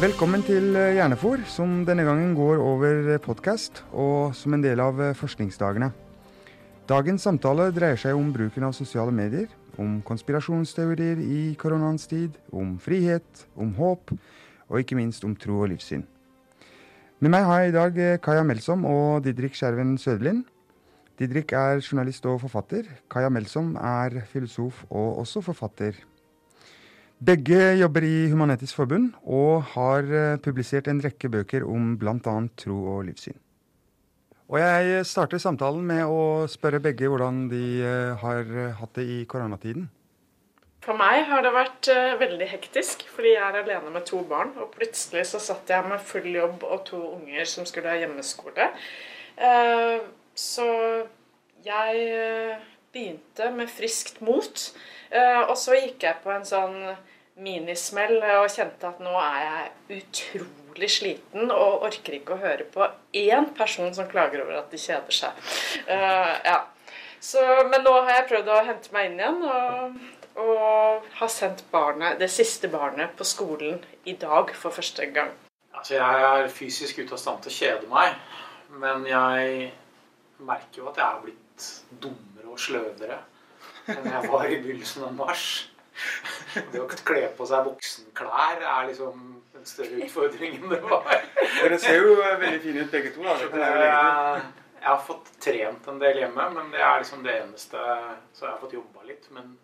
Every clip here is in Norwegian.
Velkommen til Hjernefor, som denne gangen går over podkast og som en del av eh, forskningsdagene. Dagens samtale dreier seg om bruken av sosiale medier, om konspirasjonsteorier i koronaens tid, om frihet, om håp og ikke minst om tro og livssyn. Med meg har jeg i dag eh, Kaja Melsom og Didrik Skjerven Søderlind. Didrik er journalist og forfatter. Kaja Melsom er filosof og også forfatter. Begge jobber i Human-Etisk Forbund og har eh, publisert en rekke bøker om bl.a. tro og livssyn. Og jeg starter samtalen med å spørre begge hvordan de eh, har eh, hatt det i koronatiden. For meg har det vært uh, veldig hektisk, fordi jeg er alene med to barn. Og plutselig så satt jeg med full jobb og to unger som skulle ha hjemmeskole. Så jeg begynte med friskt mot. og så gikk jeg på en sånn minismell og kjente at nå er jeg utrolig sliten og orker ikke å høre på én person som klager over at de kjeder seg. ja. Så, men nå har jeg prøvd å hente meg inn igjen. og og har sendt barnet, det siste barnet på skolen i dag for første gang. Altså, jeg er fysisk ute av stand til å kjede meg, men jeg merker jo at jeg er blitt dummere og sløvere enn jeg var i begynnelsen av mars. Det å kle på seg voksenklær er liksom en større utfordring enn det var. Dere ser jo veldig fine ut begge to. Da. Jeg, jeg har fått trent en del hjemme, men det er liksom det eneste Så jeg har fått jobba litt. men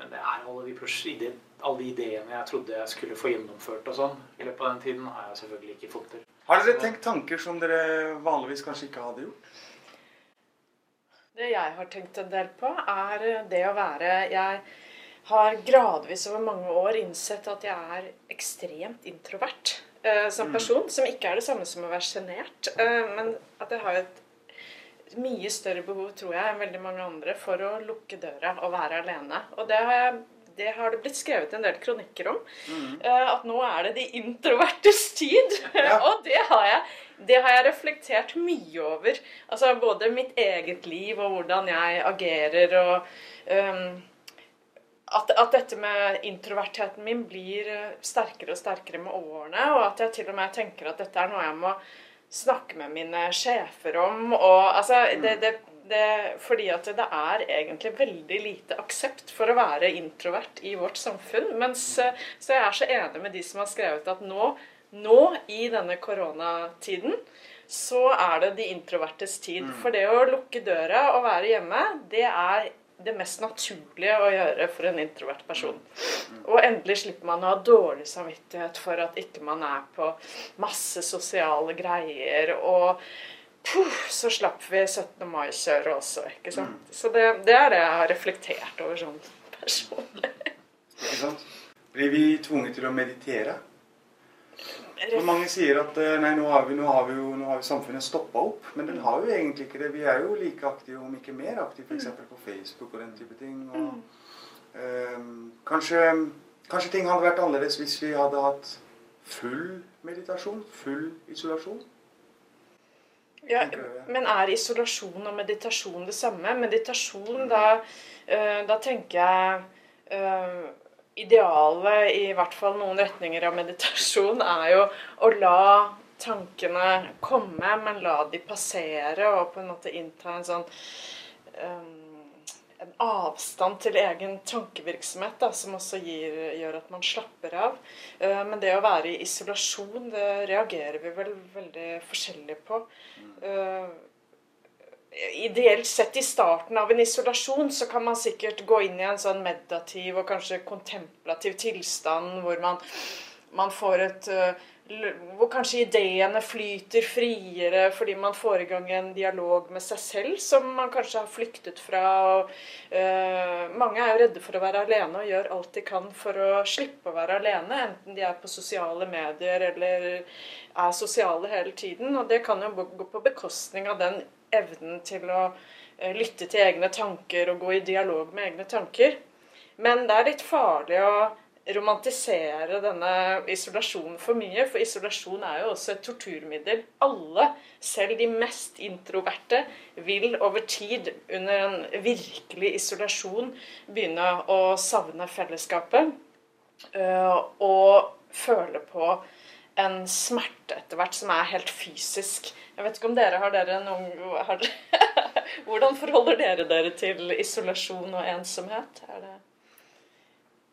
men det er alle de, alle de, ideene jeg trodde jeg skulle få gjennomført og sånn i løpet av den tiden, har jeg selvfølgelig ikke fått til. Har dere tenkt tanker som dere vanligvis kanskje ikke hadde gjort? Det jeg har tenkt en del på, er det å være Jeg har gradvis over mange år innsett at jeg er ekstremt introvert uh, som mm. person. Mm. Som ikke er det samme som å være sjenert, uh, men at jeg har et mye større behov, tror jeg, enn veldig mange andre for å lukke døra og være alene. Og det har, jeg, det, har det blitt skrevet en del kronikker om. Mm. Uh, at nå er det de introvertes tid. Ja. og det har, jeg, det har jeg reflektert mye over. Altså både mitt eget liv og hvordan jeg agerer og um, at, at, dette med introvertheten min blir sterkere og sterkere med årene. Og at jeg til og med tenker at dette er noe jeg må snakke med mine sjefer om. Og, altså, det, det, det, fordi at det er egentlig veldig lite aksept for å være introvert i vårt samfunn. Mens, så jeg er så enig med de som har skrevet at nå, nå i denne koronatiden så er det de introvertes tid. Mm. For det å lukke døra og være hjemme, det er det mest naturlige å gjøre for en introvert person. Og endelig slipper man å ha dårlig samvittighet for at ikke man er på masse sosiale greier. Og puh, så slapp vi 17. mai-kjøret også, ikke sant. Mm. Så det, det, er det jeg har reflektert over sånn personlig. Ikke sant. Blir vi tvunget til å meditere? For mange sier at eh, nei, nå har, vi, nå har, vi jo, nå har samfunnet stoppa opp. Men den har jo egentlig ikke det. Vi er jo like aktive, om ikke mer aktive, f.eks. Mm. på Facebook og den type ting. Og, um, kanskje, kanskje, ting hadde vært annerledes hvis vi hadde hatt full meditasjon? Full isolasjon? Ja, men er isolasjon og meditasjon det samme? Meditasjon, da, uh, da tenker jeg uh, idealet i hvert fall noen retninger av meditasjon er jo å la tankene komme, men la de passere og på en måte innta en sånn um, en avstand til egen tankevirksomhet, da, som også gir, gjør at man slapper av. Uh, men det å være i isolasjon, det reagerer vi vel veldig forskjellig på. Uh, ideelt sett i starten av en isolasjon så kan man sikkert gå inn i en sånn meditativ og kanskje kontemplativ tilstand hvor man, man får et uh, hvor kanskje ideene flyter friere fordi man får i gang en dialog med seg selv som man kanskje har flyktet fra. Og, uh, mange er jo redde for å være alene og gjør alt de kan for å slippe å være alene. Enten de er på sosiale medier eller er sosiale hele tiden. Og det kan jo gå på bekostning av den evnen til å uh, lytte til egne tanker og gå i dialog med egne tanker. Men det er litt farlig å romantisere denne isolasjonen for mye. For isolasjon er jo også et torturmiddel. Alle, selv de mest introverte, vil over tid, under en virkelig isolasjon, begynne å savne fellesskapet. Eh, og føle på en smerte etter hvert som er helt fysisk. Jeg vet ikke om dere har dere noen har, Hvordan forholder dere dere til isolasjon og ensomhet? Er det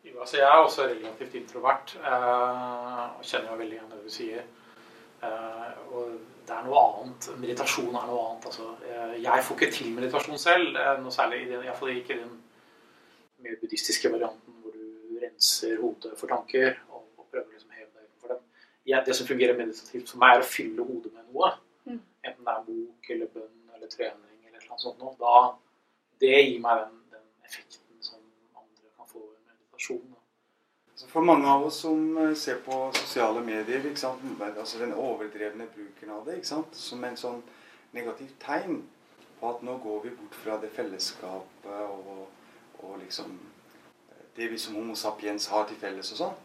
jo, altså jeg er også relativt introvert eh, og kjenner jo veldig igjen det du sier. Eh, og det er noe annet. Meditasjon er noe annet. Altså, eh, jeg får ikke til meditasjon selv, eh, noe særlig i den, iallfall ikke i den mer buddhistiske varianten hvor du renser hodet for tanker og, og prøver liksom å heve deg utenfor dem. Det som fungerer meditativt for meg, er å fylle hodet med noe. Mm. Enten det er bok eller bønn eller trening eller noe sånt. Noe. Da, det gir meg den, den effekten med Altså, for mange av oss som eh, ser på sosiale medier, altså den overdrevne bruken av det som en sånn negativt tegn på at nå går vi bort fra det fellesskapet og, og liksom eh, det vi som Homo sapiens har til felles og sånn.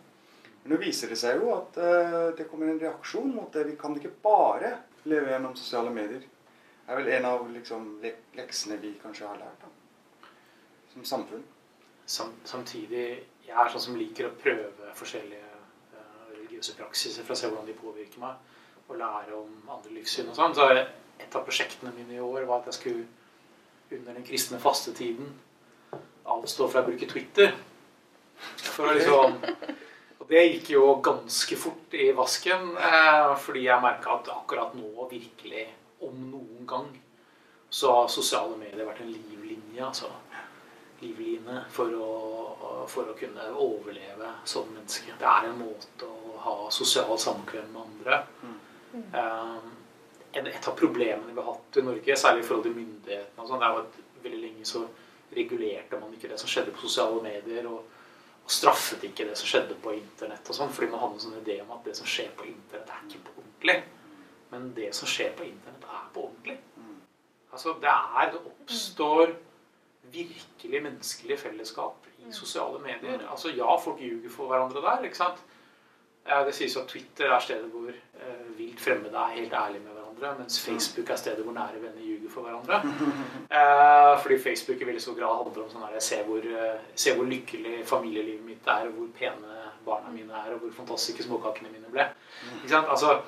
Men nå viser det seg jo at uh, det kommer en reaksjon mot det. Vi kan ikke bare leve gjennom sosiale medier. Det er vel en av liksom, leksene vi kanskje har lært da, som samfunn samtidig Jeg er sånn som liker å prøve forskjellige uh, religiøse praksiser for å se hvordan de påvirker meg, og lære om andre livssyn og sånn. Så et av prosjektene mine i år var at jeg skulle under den kristne fastetiden avstå fra å bruke Twitter. For å liksom Og det gikk jo ganske fort i vasken, eh, fordi jeg merka at akkurat nå, virkelig, om noen gang, så har sosiale medier vært en livlinje. altså livline for å, for å kunne overleve som menneske. Det er en måte å ha sosialt samkvem med andre. Mm. Um, et av problemene vi har hatt i Norge, særlig i forhold til myndighetene, sånn, det er at veldig lenge så regulerte man ikke det som skjedde på sosiale medier. og, og straffet ikke det som skjedde på internett. og sånn, Fordi man hadde en sånn idé om at det som skjer på internett, er ikke på ordentlig. Men det som skjer på internett, er på ordentlig. Altså, det er Det oppstår virkelig menneskelig fellesskap i mm. sosiale medier. Altså Ja, folk ljuger for hverandre der. ikke sant? Det sies at Twitter er stedet hvor eh, vilt fremmede er helt ærlige med hverandre, mens mm. Facebook er stedet hvor nære venner ljuger for hverandre. Eh, fordi Facebook i veldig stor grad handler om sånn her se hvor, eh, se hvor lykkelig familielivet mitt er, og hvor pene barna mine er, og hvor fantastiske småkakene mine ble. Ikke sant? Altså,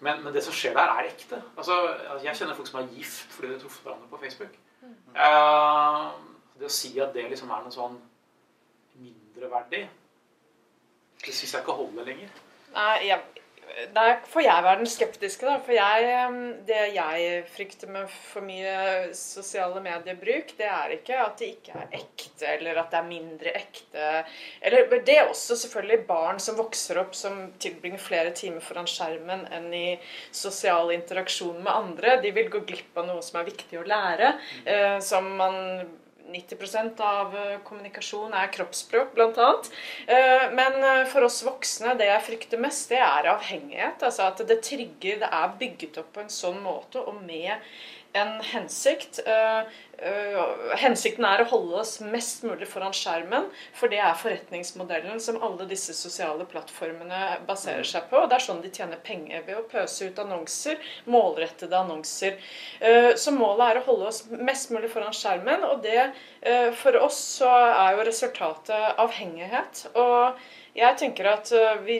men, men, det som skjer der, er ekte. Altså, jeg kjenner folk som er gift fordi de har truffet hverandre på Facebook. Eh, det å si at det liksom er noe sånn mindreverdig, det syns jeg ikke holder lenger. Nei, jeg, der får jeg være den skeptiske, da. For jeg, det jeg frykter med for mye sosiale mediebruk, det er ikke at det ikke er ekte, eller at det er mindre ekte. Eller det er også selvfølgelig barn som vokser opp, som tilbringer flere timer foran skjermen enn i sosial interaksjon med andre. De vil gå glipp av noe som er viktig å lære. Eh, som man 90 av eh, kommunikasjon er kroppsspråk, bl.a. Eh, men eh, for oss voksne, det jeg frykter mest, det er avhengighet. Altså at det trigger Det er bygget opp på en sånn måte og med en hensikt. Uh, hensikten er å holde oss mest mulig foran skjermen, for det er forretningsmodellen som alle disse sosiale plattformene baserer seg på. og Det er sånn de tjener penger ved å pøse ut annonser, målrettede annonser. Uh, så målet er å holde oss mest mulig foran skjermen, og det for oss så er jo resultatet avhengighet. Og jeg tenker at vi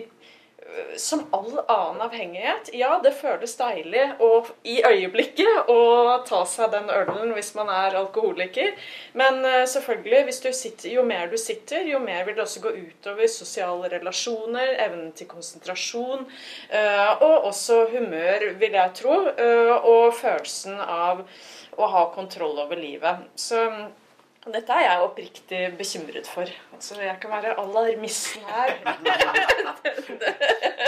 som all annen avhengighet, ja, det føles deilig og i øyeblikket å ta seg den ølen hvis man er alkoholiker. Men uh, selvfølgelig, sitter, jo mer du sitter, jo mer vil det også gå utover sosiale relasjoner, evnen til konsentrasjon, uh, og også humør, vil jeg tro, uh, og følelsen av å ha kontroll over livet. Så dette er jeg oppriktig bekymret for. Altså, jeg kan være alarmisten her.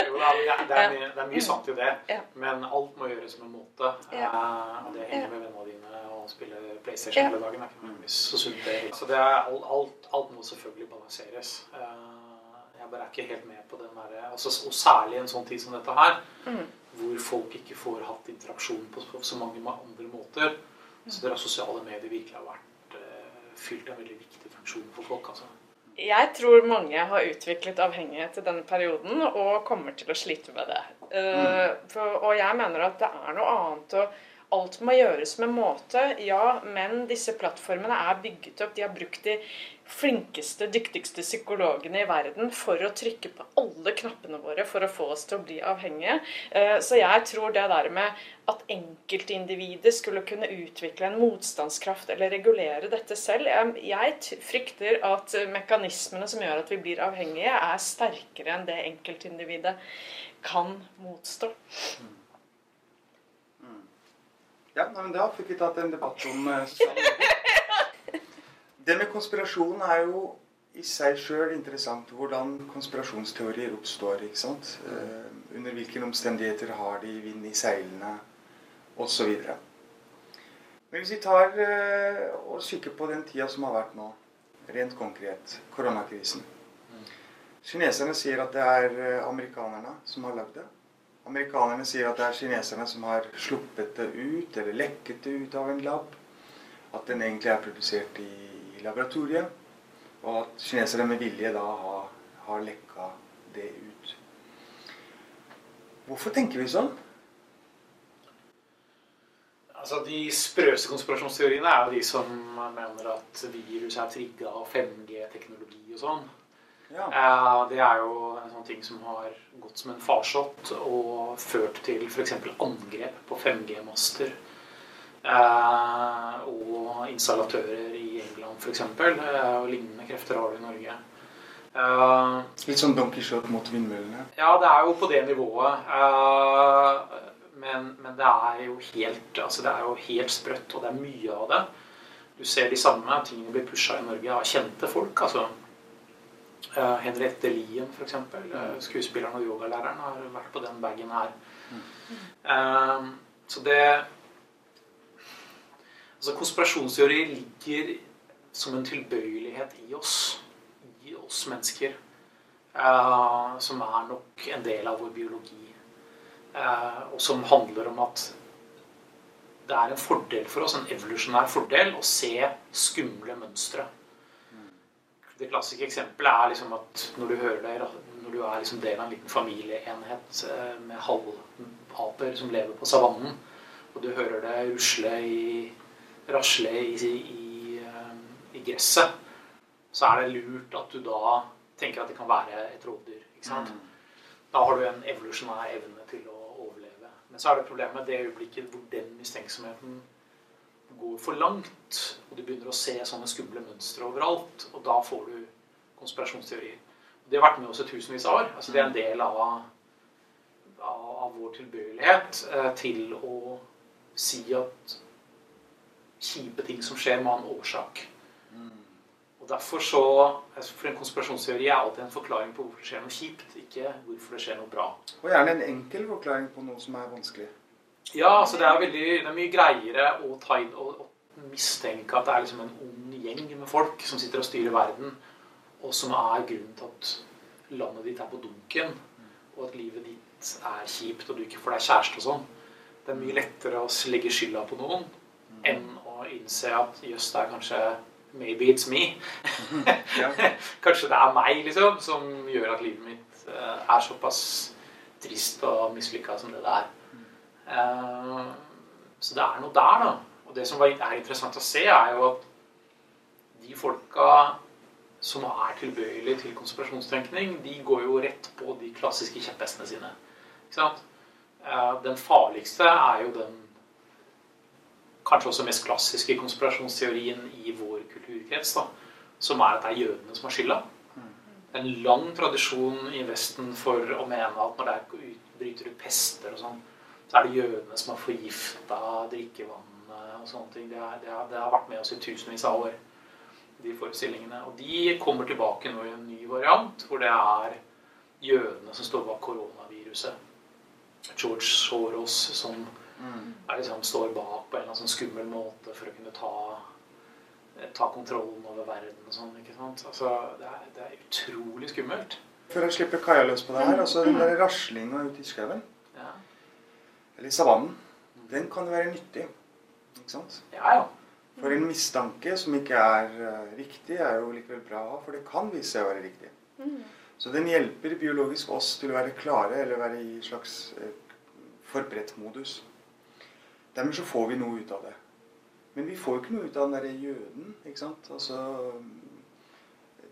jo, det, er, det, er mye, det er mye sant i det, ja. men alt må gjøres med måte. Ja. Uh, det henger med vennene dine og spille PlayStation hele dagen er ikke mye så sunt. det. Så det er, alt, alt, alt, må selvfølgelig balanseres. Uh, jeg bare er ikke helt med på den derre altså, Og særlig i en sånn tid som dette her, mm. hvor folk ikke får hatt interaksjon på, på så mange andre måter. Så det er sosiale medier virkelig har vært fylt en veldig viktig funksjon for folk. altså. Jeg tror mange har utviklet avhengighet i denne perioden og kommer til å slite med det. Uh, for, og jeg mener at det er noe annet å Alt må gjøres med måte, ja, men disse plattformene er bygget opp. De har brukt de flinkeste, dyktigste psykologene i verden for å trykke på alle knappene våre for å få oss til å bli avhengige. Eh, så jeg tror det der med at enkeltindividet skulle kunne utvikle en motstandskraft eller regulere dette selv Jeg frykter at mekanismene som gjør at vi blir avhengige, er sterkere enn det enkeltindividet kan motstå. Mm. Ja, men Da fikk vi tatt en debatt om uh, sosiale. Det med konspirasjon er jo i seg sjøl interessant. Hvordan konspirasjonsteorier oppstår. ikke sant? Uh, under hvilke omstendigheter har de vind i seilene, osv. Men hvis vi tar uh, og kikker på den tida som har vært nå, rent konkret, koronakrisen Kineserne sier at det er amerikanerne som har lagd det. Amerikanerne sier at det er kineserne som har sluppet det ut, eller lekket det ut av en lab. At den egentlig er produsert i, laboratoriet. Og at kinesere med vilje da har, har lekka det ut. Hvorfor tenker vi sånn? Altså, De sprøeste konspirasjonsteoriene er jo de som mener at virus er trigga av 5G-teknologi og sånn. Ja. Eh, det er jo en sånn ting som har gått som en farsott og ført til f.eks. angrep på 5G-master. Eh, og installatører i England f.eks. Eh, og lignende krefter har du i Norge. Litt sånn Don Quijote mot vindmøllene? Ja, det er jo på det nivået. Men, men, det er jo helt altså det er jo helt sprøtt, og det er mye av det. Du ser de samme tingene blir pusha i Norge av kjente folk. altså Henriette Lien, f.eks. Uh, skuespilleren og yogalæreren har vært på den bagen her. Uh, så det Altså Konspirasjonsteori ligger som en tilbøyelighet i oss. I oss mennesker. Som er nok en del av vår biologi. og som handler om at det er en fordel for oss, en evolusjonær fordel, å se skumle mønstre. Det klassiske eksempelet er liksom at når du hører det, når du er liksom del av en liten familieenhet eh, med halvaper som lever på savannen, og du hører det rusle i rasle i, i, eh, i, gresset, så er det lurt at du da tenker at det kan være et rovdyr. Mm. Da har du en evolusjonær evne til å overleve. Men så er det problemet det øyeblikket hvor den mistenksomheten går for langt, og du begynner å se sånne skumle mønstre overalt, og da får du konspirasjonsteorier. Det har vært med oss i tusenvis av år. Altså, det er en del av, av vår tilbøyelighet eh, til å si at kjipe ting som skjer, må ha en årsak. Og derfor så, altså, For en konspirasjonsteori er alltid en forklaring på hvorfor det skjer noe kjipt, ikke hvorfor det skjer noe bra. Og gjerne en enkel forklaring på noe som er vanskelig. Ja, altså det er, veldig, det er mye greiere å, ta å, å mistenke at det er liksom en ond gjeng med folk som sitter og styrer verden, og som er grunnen til at landet ditt er på dunken, og at livet ditt er kjipt, og du ikke får deg kjæreste og sånn. Det er mye lettere å legge skylda på noen enn å innse at jøss, det er kanskje Maybe it's me. kanskje det er meg, liksom, som gjør at livet mitt eh, er såpass trist og mislykka som det det er. Eh, så det er noe der, da. Og det som er interessant å se, er jo at de folka som er tilbøyelige til konspirasjonstenkning, de går jo rett på de klassiske kjepphestene sine. Ikke sant? Eh, den farligste er jo den kanskje også mest klassiske konspirasjonsteorien i vår kulturkrets, da, som er at det er jødene som har skylda. En lang tradisjon i Vesten for å mene at når det bryter ut pester og sånn, så er det jødene som har forgifta drikkevannet og sånne ting. Det, er, det, er, det, har vært med oss i tusenvis av år, de forestillingene. Og de kommer tilbake nå i en ny variant, hvor det er jødene som står bak koronaviruset. George Soros som mm. liksom, står bak på en eller annen sånn skummel måte for å kunne ta, ta kontrollen over verden og sånn. ikke sant? Altså, det er, det er utrolig skummelt. Før jeg slipper Kaja løs på det her, altså den der raslinga ute i skauen eller savannen, den kan jo være nyttig. Ikke sant? Ja, ja. For en mistanke som ikke er uh, riktig, er jo likevel bra å ha, for det kan vise seg å være riktig. Mm. Så den hjelper biologisk oss til å være klare, eller være i slags uh, forberedt modus. dermed så får vi noe ut av det. Men vi får jo ikke noe ut av den derre jøden, ikke sant. Altså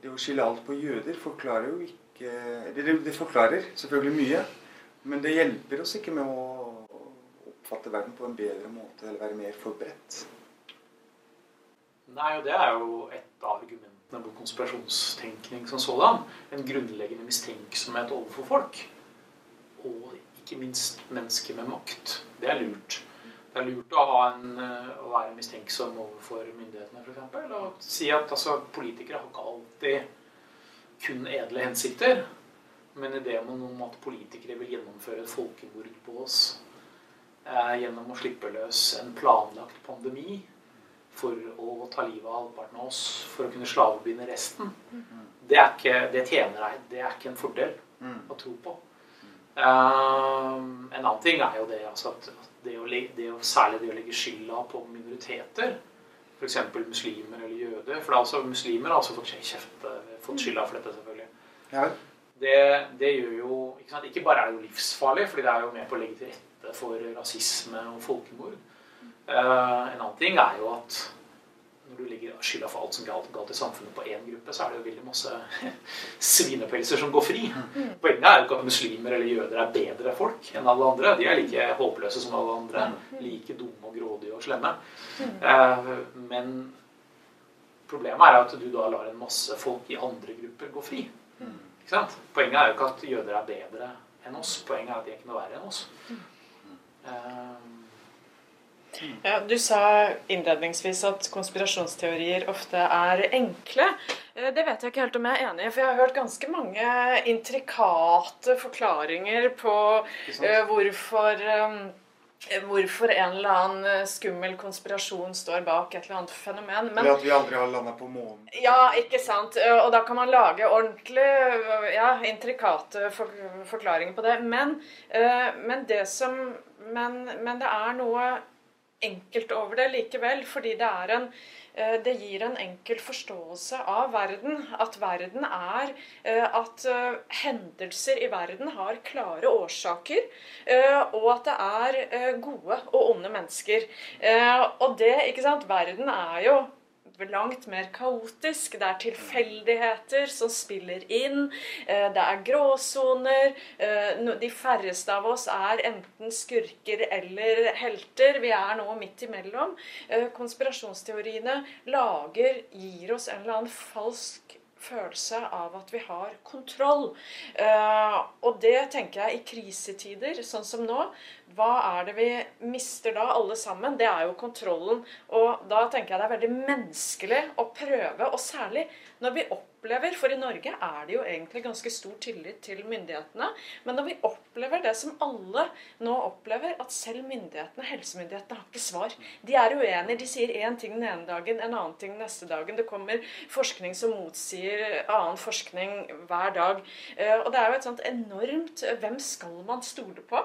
Det å skille alt på jøder forklarer jo ikke Det, det forklarer selvfølgelig mye, men det hjelper oss ikke med å oppfatte verden på en bedre måte eller være mer forberedt. Nei, og det er jo et av argumentene mot konspirasjonstenkning som sådan. En grunnleggende mistenksomhet overfor folk. Og ikke minst mennesker med makt. Det er lurt. Det er lurt å, en, eh, å være mistenksom overfor myndighetene, f.eks. Og si at altså, politikere har ikke alltid kun edle hensikter. Men ideen om at politikere vil gjennomføre et folkemord på oss gjennom å slippe løs en planlagt pandemi for å ta livet av halvparten av oss for å kunne slavebinde resten, det, er ikke, det tjener deg. Det er ikke en fordel å tro på. Um, en annen ting er jo det altså at det å, det å, særlig det å legge skylda på minoriteter, f.eks. muslimer eller jøder For det er altså, muslimer har altså fått, kjeft, fått skylda for dette, selvfølgelig. Ja. Det, det, gjør jo ikke, ikke, bare er det jo livsfarlig, fordi det er jo med på å legge til rette for rasisme og folkemord. Uh, en annen ting er jo at når du legger skylda for alt som galt, galt i samfunnet på én gruppe, så er det jo veldig masse svinepelser som går fri. Mm. Poenget er jo ikke at muslimer eller jøder er bedre folk enn alle andre. De er like håpløse som alle andre. Mm. Like dumme og grådige og slemme. Uh, men problemet er at du da lar en masse folk i andre grupper gå fri. Ikke sant? Poenget er jo ikke at jøder er bedre enn oss. Poenget er at de er ikke noe verre enn oss. Uh, ja, du sa innledningsvis at konspirasjonsteorier ofte er enkle. Eh, det vet jeg ikke helt om jeg er enig i, for jeg har hørt ganske mange intrikate forklaringer på uh, hvorfor um, Hvorfor en eller annen skummel konspirasjon står bak et eller annet fenomen. Men, at vi aldri har landa på månen. Ja, ikke sant. Og da kan man lage ordentlig ja, intrikate forklaringer på det. Men, men det som men, men det er noe enkelt over det likevel, fordi det, er en, eh, det gir en enkel forståelse av verden. At verden er eh, At eh, hendelser i verden har klare årsaker. Og at det er gode og onde mennesker. Og det, ikke sant Verden er jo langt mer kaotisk. Det er tilfeldigheter som spiller inn. Eh, det er gråsoner. Eh, de færreste av oss er enten skurker eller helter. Vi er nå midt imellom. Eh, konspirasjonsteoriene lager, gir oss en eller annen falsk følelse av at vi har kontroll. og det tenker jeg i krisetider, sånn som nå, hva er det vi mister da, alle sammen? Det er jo kontrollen. Og da tenker jeg det er veldig menneskelig å prøve, og særlig når vi opplever For i Norge er det jo egentlig ganske stor tillit til myndighetene. Men når vi opplever det som alle nå opplever, at selv myndighetene, helsemyndighetene, har ikke svar. De er uenige. De sier én ting den ene dagen, en annen ting neste dagen. Det kommer forskning som motsier annen forskning hver dag. Eh, og det er jo et sånt enormt Hvem skal man stole på?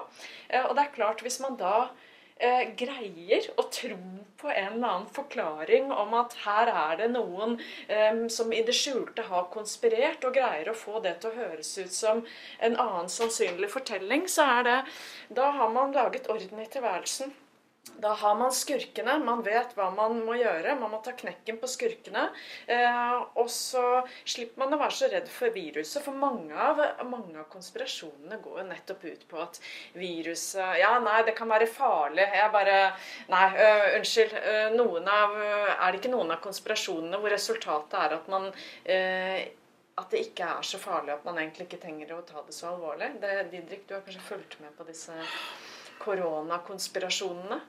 Eh, og det er klart, hvis man da eh, greier å tro på en eller annen forklaring om at her er det noen eh, som i det skjulte har konspirert, og greier å få det til å høres ut som en annen sannsynlig fortelling, så er det Da har man laget orden i tilværelsen. Da har man skurkene. Man vet hva man må gjøre. Man må ta knekken på skurkene. Eh, og så slipper man å være så redd for viruset. For mange av, mange av konspirasjonene går jo nettopp ut på at viruset Ja, nei, det kan være farlig. Jeg bare Nei, øh, unnskyld. Øh, av Er det ikke noen av konspirasjonene hvor resultatet er at man øh, at det ikke er så farlig at man egentlig ikke trenger å ta det så alvorlig. Det, Didrik, du har kanskje fulgt med på disse koronakonspirasjonene?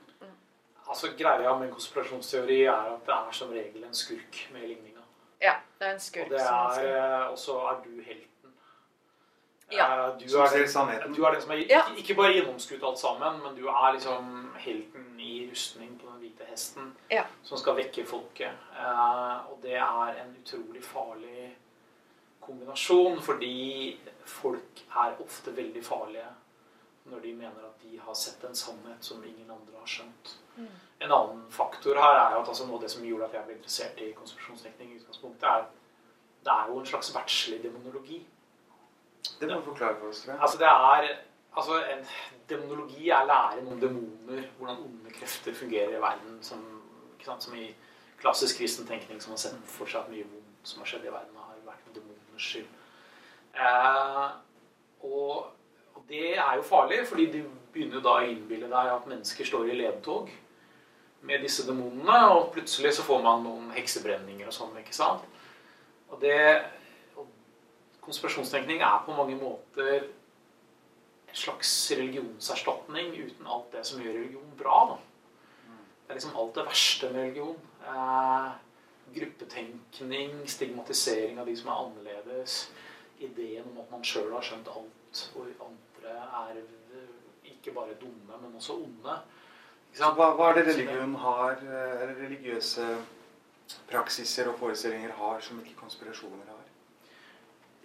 Altså Greia med konspirasjonsteori er at det er som regel en skurk med ligninga. Ja, det er en skurk. Og det er, og så er du helten. Ja. Eh, du, er den, du er den som er ikke, ikke bare gjennomskutt alt sammen, men du er liksom helten i rustning på den hvite hesten ja. som skal vekke folket. Eh, og det er en utrolig farlig kombinasjon, fordi folk er ofte veldig farlige når de mener at de har sett en sannhet som ingen andre har skjønt. Mm. En annen faktor her er jo at altså, noe av det som gjorde at jeg ble interessert i konspirasjonstenkning, i utgangspunktet, er det er jo en slags verdslig demonologi. Det må du forklare for oss. Altså, det er Altså, en demonologi er læren om demoner, hvordan onde krefter fungerer i verden. Som, som i klassisk kristen tenkning som har sett for seg at mye vondt som har skjedd i verden, har vært med demoners skyld. Eh, og, og, det er jo farlig, fordi du begynner da å innbille deg at mennesker står i ledtog med disse demonene, og plutselig så får man noen heksebrenninger og sånn. ikke sant? Og det og Konspirasjonstenkning er på mange måter en slags religionserstatning uten alt det som gjør religion bra. da. Det er liksom alt det verste med religion. Eh, gruppetenkning, stigmatisering av de som er annerledes. Ideen om at man sjøl har skjønt alt, og andre er ikke bare dumme, men også onde. Hva, hva, er det religion har, eh, eller religiøse praksiser og forestillinger har, som ikke konspirasjoner har?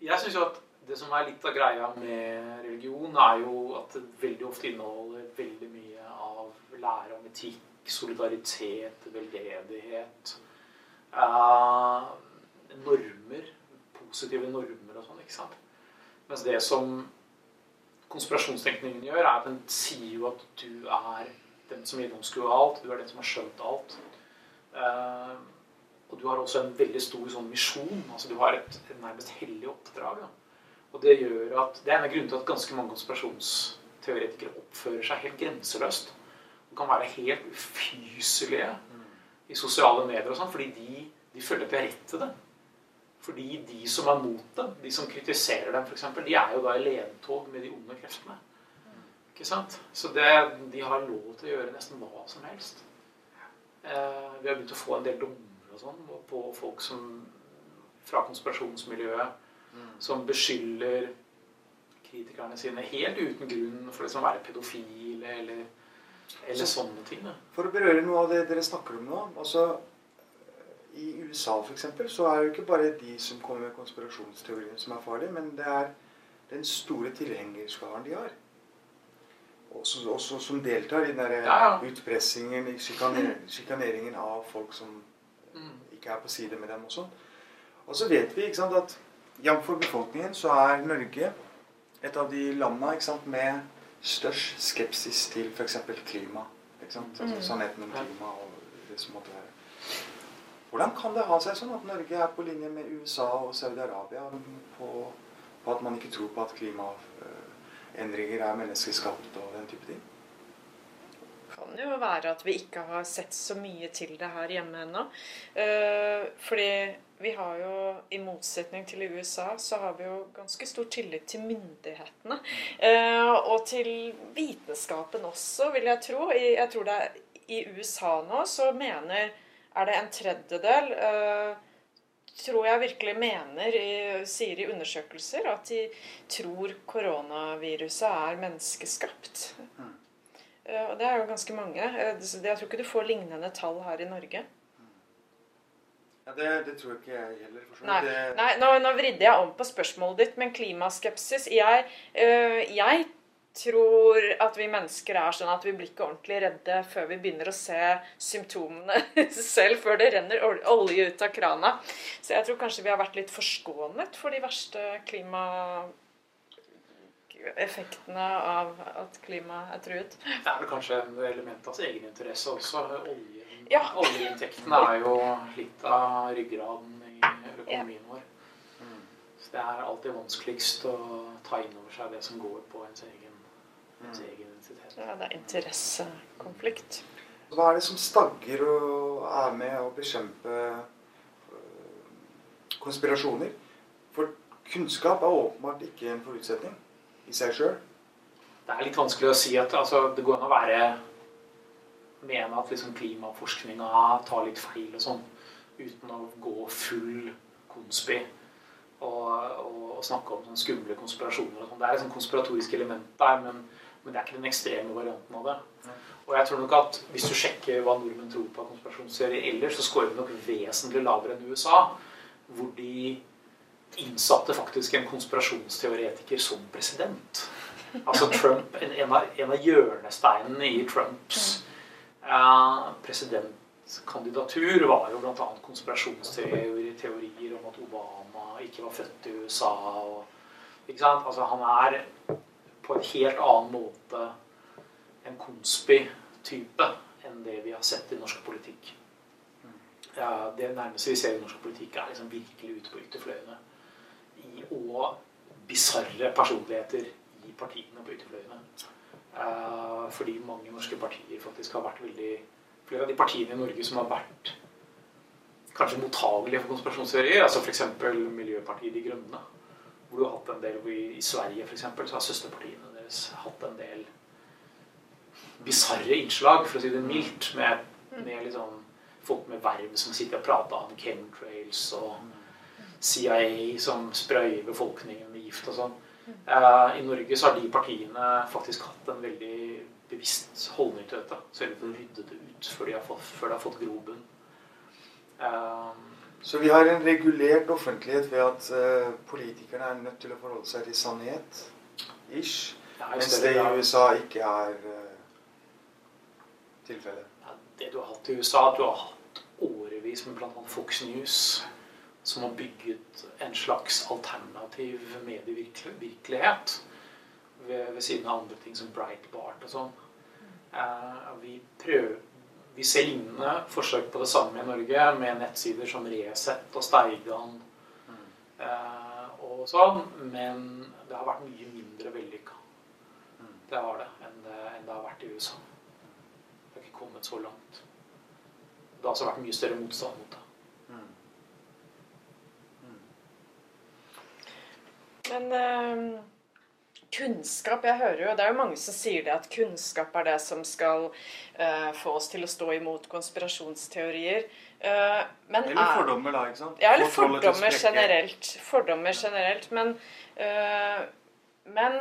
Jeg syns jo at det som er litt av greia med religion, er jo at det veldig ofte inneholder veldig mye av lære om etikk, solidaritet, veldedighet. Eh, normer. Positive normer og sånn. ikke sant? Mens det som konspirasjonstenkningen gjør, er at den sier jo at du er den som gjennomskuer alt. Du er den som har skjønt alt. Uh, og du har også en veldig stor sånn misjon. altså Du har et, et nærmest hellig oppdrag. da. Og Det gjør at, det er en av grunnene til at ganske mange konspirasjonsteoretikere oppfører seg helt grenseløst. De kan være helt ufyselige i sosiale medier og sånn, fordi de, de føler at de har rett til det. Fordi de som er mot dem, de som kritiserer dem f.eks., de er jo da i ledtog med de onde kreftene. Ikke sant? Så det, de har lov til å gjøre nesten hva som helst. Eh, vi har begynt å få en del dommer og sånn på folk som fra konspirasjonsmiljøet mm. som beskylder kritikerne sine helt uten grunn for liksom å være pedofile eller, eller så, sånne ting. Da. For å berøre noe av det dere snakker om nå altså I USA f.eks. så er det jo ikke bare de som kommer med konspirasjonsteorien som er farlige, men det er den store tilhengerskaren de har. Også, også, som deltar i den der ja, ja. utpressingen, sjikaneringen av folk som mm. ikke er på side med dem. Og sånn. Og så vet vi sant, at jf. for befolkningen så er Norge et av de landene med størst skepsis til f.eks. klima. Ikke sant? Altså mm. Sannheten om klima og det som måtte være. Hvordan kan det ha seg sånn at Norge er på linje med USA og Saudi-Arabia på, på, at man ikke tror på at klimaendringer er menneskeskapt og den type ting? Det kan jo være at vi ikke har sett så mye til det her hjemme ennå. Uh, fordi vi har jo, i motsetning til i USA, så har vi jo ganske stor tillit til myndighetene. Eh, og til vitenskapen også, vil jeg tro. Jeg tror det er i USA nå så mener Er det en tredjedel eh, tror jeg virkelig mener, sier i undersøkelser, at de tror koronaviruset er menneskeskapt. Mm. Eh, og det er jo ganske mange. Eh, jeg tror ikke du får lignende tall her i Norge. Ja, det, det, tror jeg ikke jeg heller. Nei, det... Nei nå, nå, vridde jeg om på spørsmålet ditt, men klimaskepsis Jeg, øh, jeg tror at vi mennesker er sånn at vi blir ikke ordentlig redde før vi begynner å se symptomene selv, før det renner olje ut av krana. Så jeg tror kanskje vi har vært litt forskånet for de verste klimaeffektene av at klimaet er truet. Det er vel kanskje en element av egeninteresse også. Olje ja. Oljeinntektene er jo litt av ryggraden i økonomien vår. Så det er alltid vanskeligst å ta inn over seg det som går på ens egen, ens mm. egen identitet. Ja, det er interessekonflikt. Hva er det som stagger og er med å bekjempe øh, konspirasjoner? For kunnskap er åpenbart ikke en forutsetning i seg sjøl. Det er litt vanskelig å si at altså, det går an å være mene at liksom klimaforskninga tar litt feil og sånn, uten å gå full konspi og, og, og snakke om sånne skumle konspirasjoner. og sånn. Det er et konspiratoriske konspiratorisk element der, men, men, det er ikke den ekstreme varianten av det. Og jeg tror nok at Hvis du sjekker hva nordmenn tror på av ellers, så scorer vi nok vesentlig lavere enn USA, hvor de innsatte faktisk en konspirasjonsteoretiker som president. Altså Trump, En, en, av, en av hjørnesteinene i Trumps presidentkandidatur var jo bl.a. konspirasjonsteorier om at Obama ikke var født i USA. Og, ikke sant? Altså, han er på en helt annen måte en konspi-type enn det vi har sett i norsk politikk. Ja, det nærmeste vi ser i norsk politikk, er liksom virkelig ute på ytterfløyene. I, og bisarre personligheter i partiene på ytterfløyene. Eh, fordi mange norske partier faktisk har vært veldig Flere av de partiene i Norge som har vært kanskje mottagelige for konspirasjonsteorier, altså f.eks. Miljøpartiet De Grønne, hvor du har hatt en del I, Sverige for eksempel, så har søsterpartiene deres hatt en del bisarre innslag, for å si det mildt, med, med liksom folk med verv som sitter og prater om chemtrails og CIA som sprøyer befolkningen med gift og sånn. Uh, I Norge så har de partiene faktisk hatt en veldig bevisst holdning til dette. Sørget for å rydde det ut før de har fått, før de fått grobunn. Uh, så vi har en regulert offentlighet ved at uh, politikerne er nødt til å forholde seg til sannhet? Ish. Ja, mens det i USA ikke er tilfellet. Ja, det du har hatt i USA, at du har hatt årevis med bl.a. Fox News som har bygget en slags alternativ medievirkelighet ved, ved siden av andre ting som Breitbart og sånn. Uh, vi prøver vi ser lignende forsøk på det samme i Norge, med nettsider som Resett og Steigan uh, og sånn, men det har vært mye mindre vellykka. Det har det enn, det enn det har vært i USA. Det har ikke kommet så langt. Det har altså vært mye større motstand mot det. Men uh, kunnskap Jeg hører jo Det er jo mange som sier det, at kunnskap er det som skal uh, få oss til å stå imot konspirasjonsteorier. Uh, eller fordommer, da. ikke sant? Ja, eller fordommer generelt. Fordommer generelt. Men, men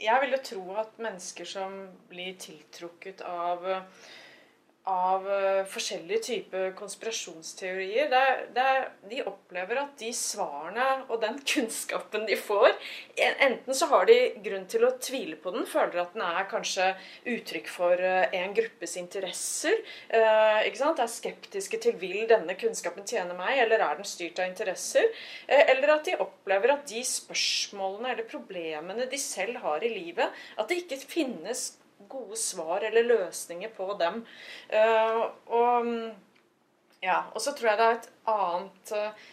jeg vil jo tro at mennesker som blir tiltrukket av av uh, forskjellige typer konspirasjonsteorier. Der, der de opplever at de svarene og den kunnskapen de får Enten så har de grunn til å tvile på den, føler at den er kanskje uttrykk for uh, en gruppes interesser. Uh, ikke sant? Er skeptiske til vil denne kunnskapen tjene meg, eller er den styrt av interesser? eller at de opplever at de spørsmålene eller problemene de selv har i livet, at det ikke finnes gode svar eller løsninger på dem. Uh, og, ja, og så tror jeg det er et annet uh,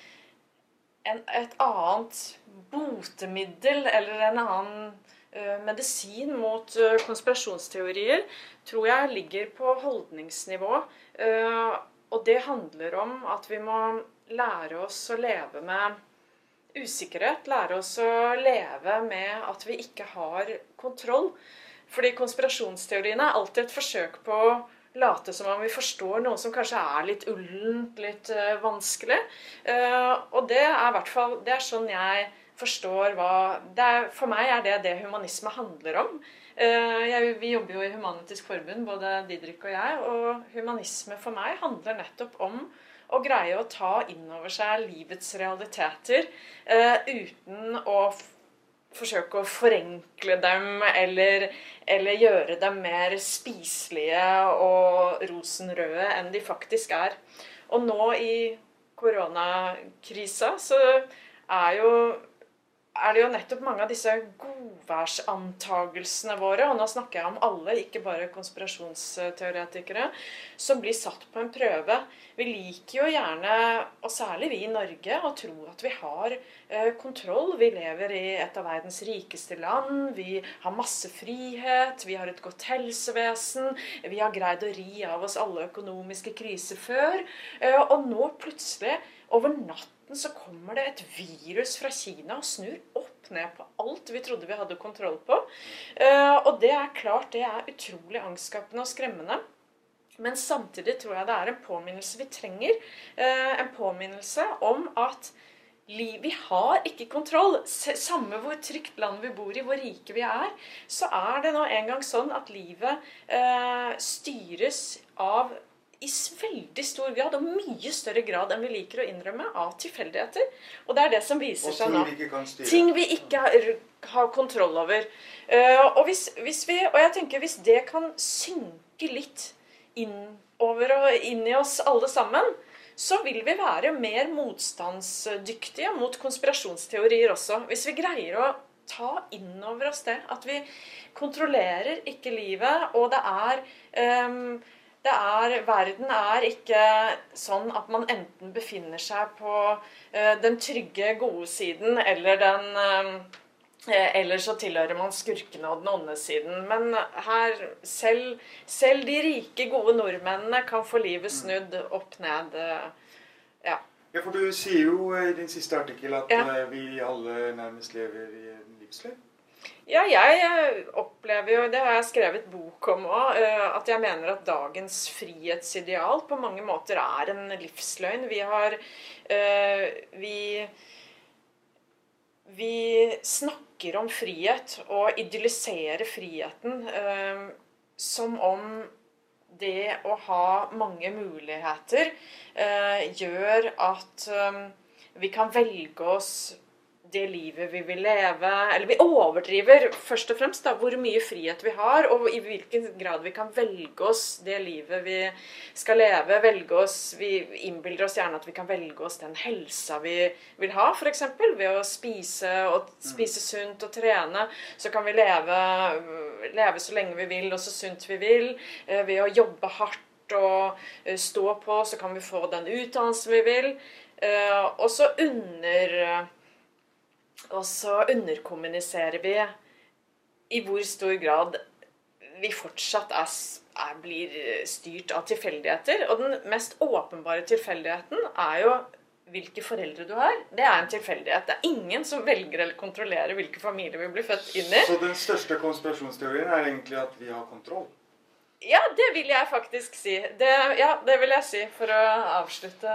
en, Et annet botemiddel eller en annen uh, medisin mot konspirasjonsteorier tror jeg ligger på holdningsnivå. og det handler om at vi må lære oss å leve med usikkerhet. Lære oss å leve med at vi ikke har kontroll. Fordi konspirasjonsteoriene er alltid et forsøk på å late som om vi forstår noe som kanskje er litt ullent, litt uh, vanskelig. Uh, og det er i hvert fall Det er sånn jeg forstår hva er, For meg er det det humanisme handler om. Uh, jeg, vi jobber jo i Humanitisk Forbund, både Didrik og jeg. Og humanisme for meg handler nettopp om å greie å ta inn over seg livets realiteter uten å forsøke å forenkle dem eller, eller, gjøre dem mer spiselige og rosenrøde enn de faktisk er. Og nå i koronakrisa så er jo er det jo nettopp mange av disse godværsantagelsene våre, og nå snakker jeg om alle, ikke bare konspirasjonsteoretikere, som blir satt på en prøve. Vi liker jo gjerne, og særlig vi i Norge, å tro at vi har eh, kontroll. Vi lever i et av verdens rikeste land, vi har masse frihet, vi har et godt helsevesen, vi har greid å ri av oss alle økonomiske kriser før, eh, og nå plutselig, over natt så kommer det et virus fra Kina og snur opp ned på alt vi trodde vi hadde kontroll på. Eh, og det er klart det er utrolig angstskapende og skremmende. Men samtidig tror jeg det er en påminnelse vi trenger. Eh, en påminnelse om at vi har ikke kontroll. Samme hvor trygt land vi bor i, hvor rike vi er, så er det nå engang sånn at livet eh, styres av i veldig stor grad, og mye større grad enn vi liker å innrømme, av tilfeldigheter. Og det er det som viser seg nå. Ting vi ikke har, har kontroll over. Uh, og, hvis, hvis vi, og jeg tenker hvis det kan synke litt innover og inn i oss alle sammen, så vil vi være mer motstandsdyktige mot konspirasjonsteorier også. Hvis vi greier å ta inn over oss det. At vi kontrollerer ikke livet, og det er um, er, verden er ikke sånn at man enten befinner seg på uh, den trygge, gode siden eller den uh, eller så tilhører man skurkene og den onde siden. Men her, selv, selv de rike, gode nordmennene kan få livet snudd opp ned. Ja. ja, for du sier jo i din siste artikkel at ja. vi alle nærmest lever i en livsløgn. Ja, jeg opplever jo, det har jeg skrevet bok om òg, eh, at jeg mener at dagens frihetsideal på mange måter er en livsløgn. Vi har eh, Vi, vi snakker om frihet og idylliserer friheten eh, som om det å ha mange muligheter gjør at vi kan velge oss det livet vi vil leve Eller vi overdriver først og fremst da, hvor mye frihet vi har, og i hvilken grad vi kan velge oss det livet vi skal leve. velge oss, Vi innbilder oss gjerne at vi kan velge oss den helsa vi vil ha, f.eks. Ved å spise, og spise sunt og trene. Så kan vi leve, leve så lenge vi vil, og så sunt vi vil. Eh, ved å jobbe hardt og eh, stå på, så kan vi få den utdannelsen vi vil. Eh, og så under og så underkommuniserer vi i hvor stor grad vi fortsatt er, er, blir styrt av tilfeldigheter. Og den mest åpenbare tilfeldigheten er jo hvilke foreldre du har. Det er en tilfeldighet. Det er ingen som velger eller kontrollerer hvilke familier vi blir født inn i. Så den største konspirasjonsteorien er egentlig at vi har kontroll? Ja, det vil jeg faktisk si. Det, ja, det vil jeg si for å avslutte.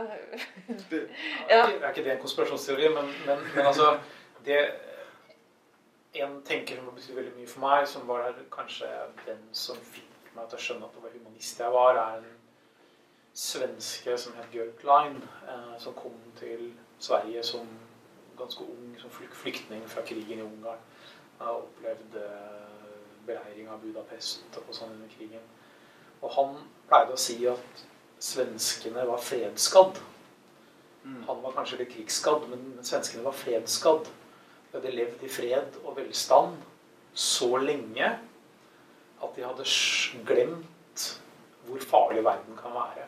Det, ja. Er ikke det en konspirasjonsteori, men, men, men altså det En tenker som betyr veldig mye for meg, som var kanskje den som fikk meg til å skjønne at det var humanist jeg var, er en svenske som het Bjørk Line, eh, som kom til Sverige som ganske ung, som flyktning fra krigen i Ungarn. Han opplevde beleiring av Budapest og sånn under krigen. Og han pleide å si at svenskene var fredsskadd. Mm. Han var kanskje litt krigsskadd, men svenskene var fredsskadd. De hadde levd i fred og velstand så lenge at de hadde glemt hvor farlig verden kan være.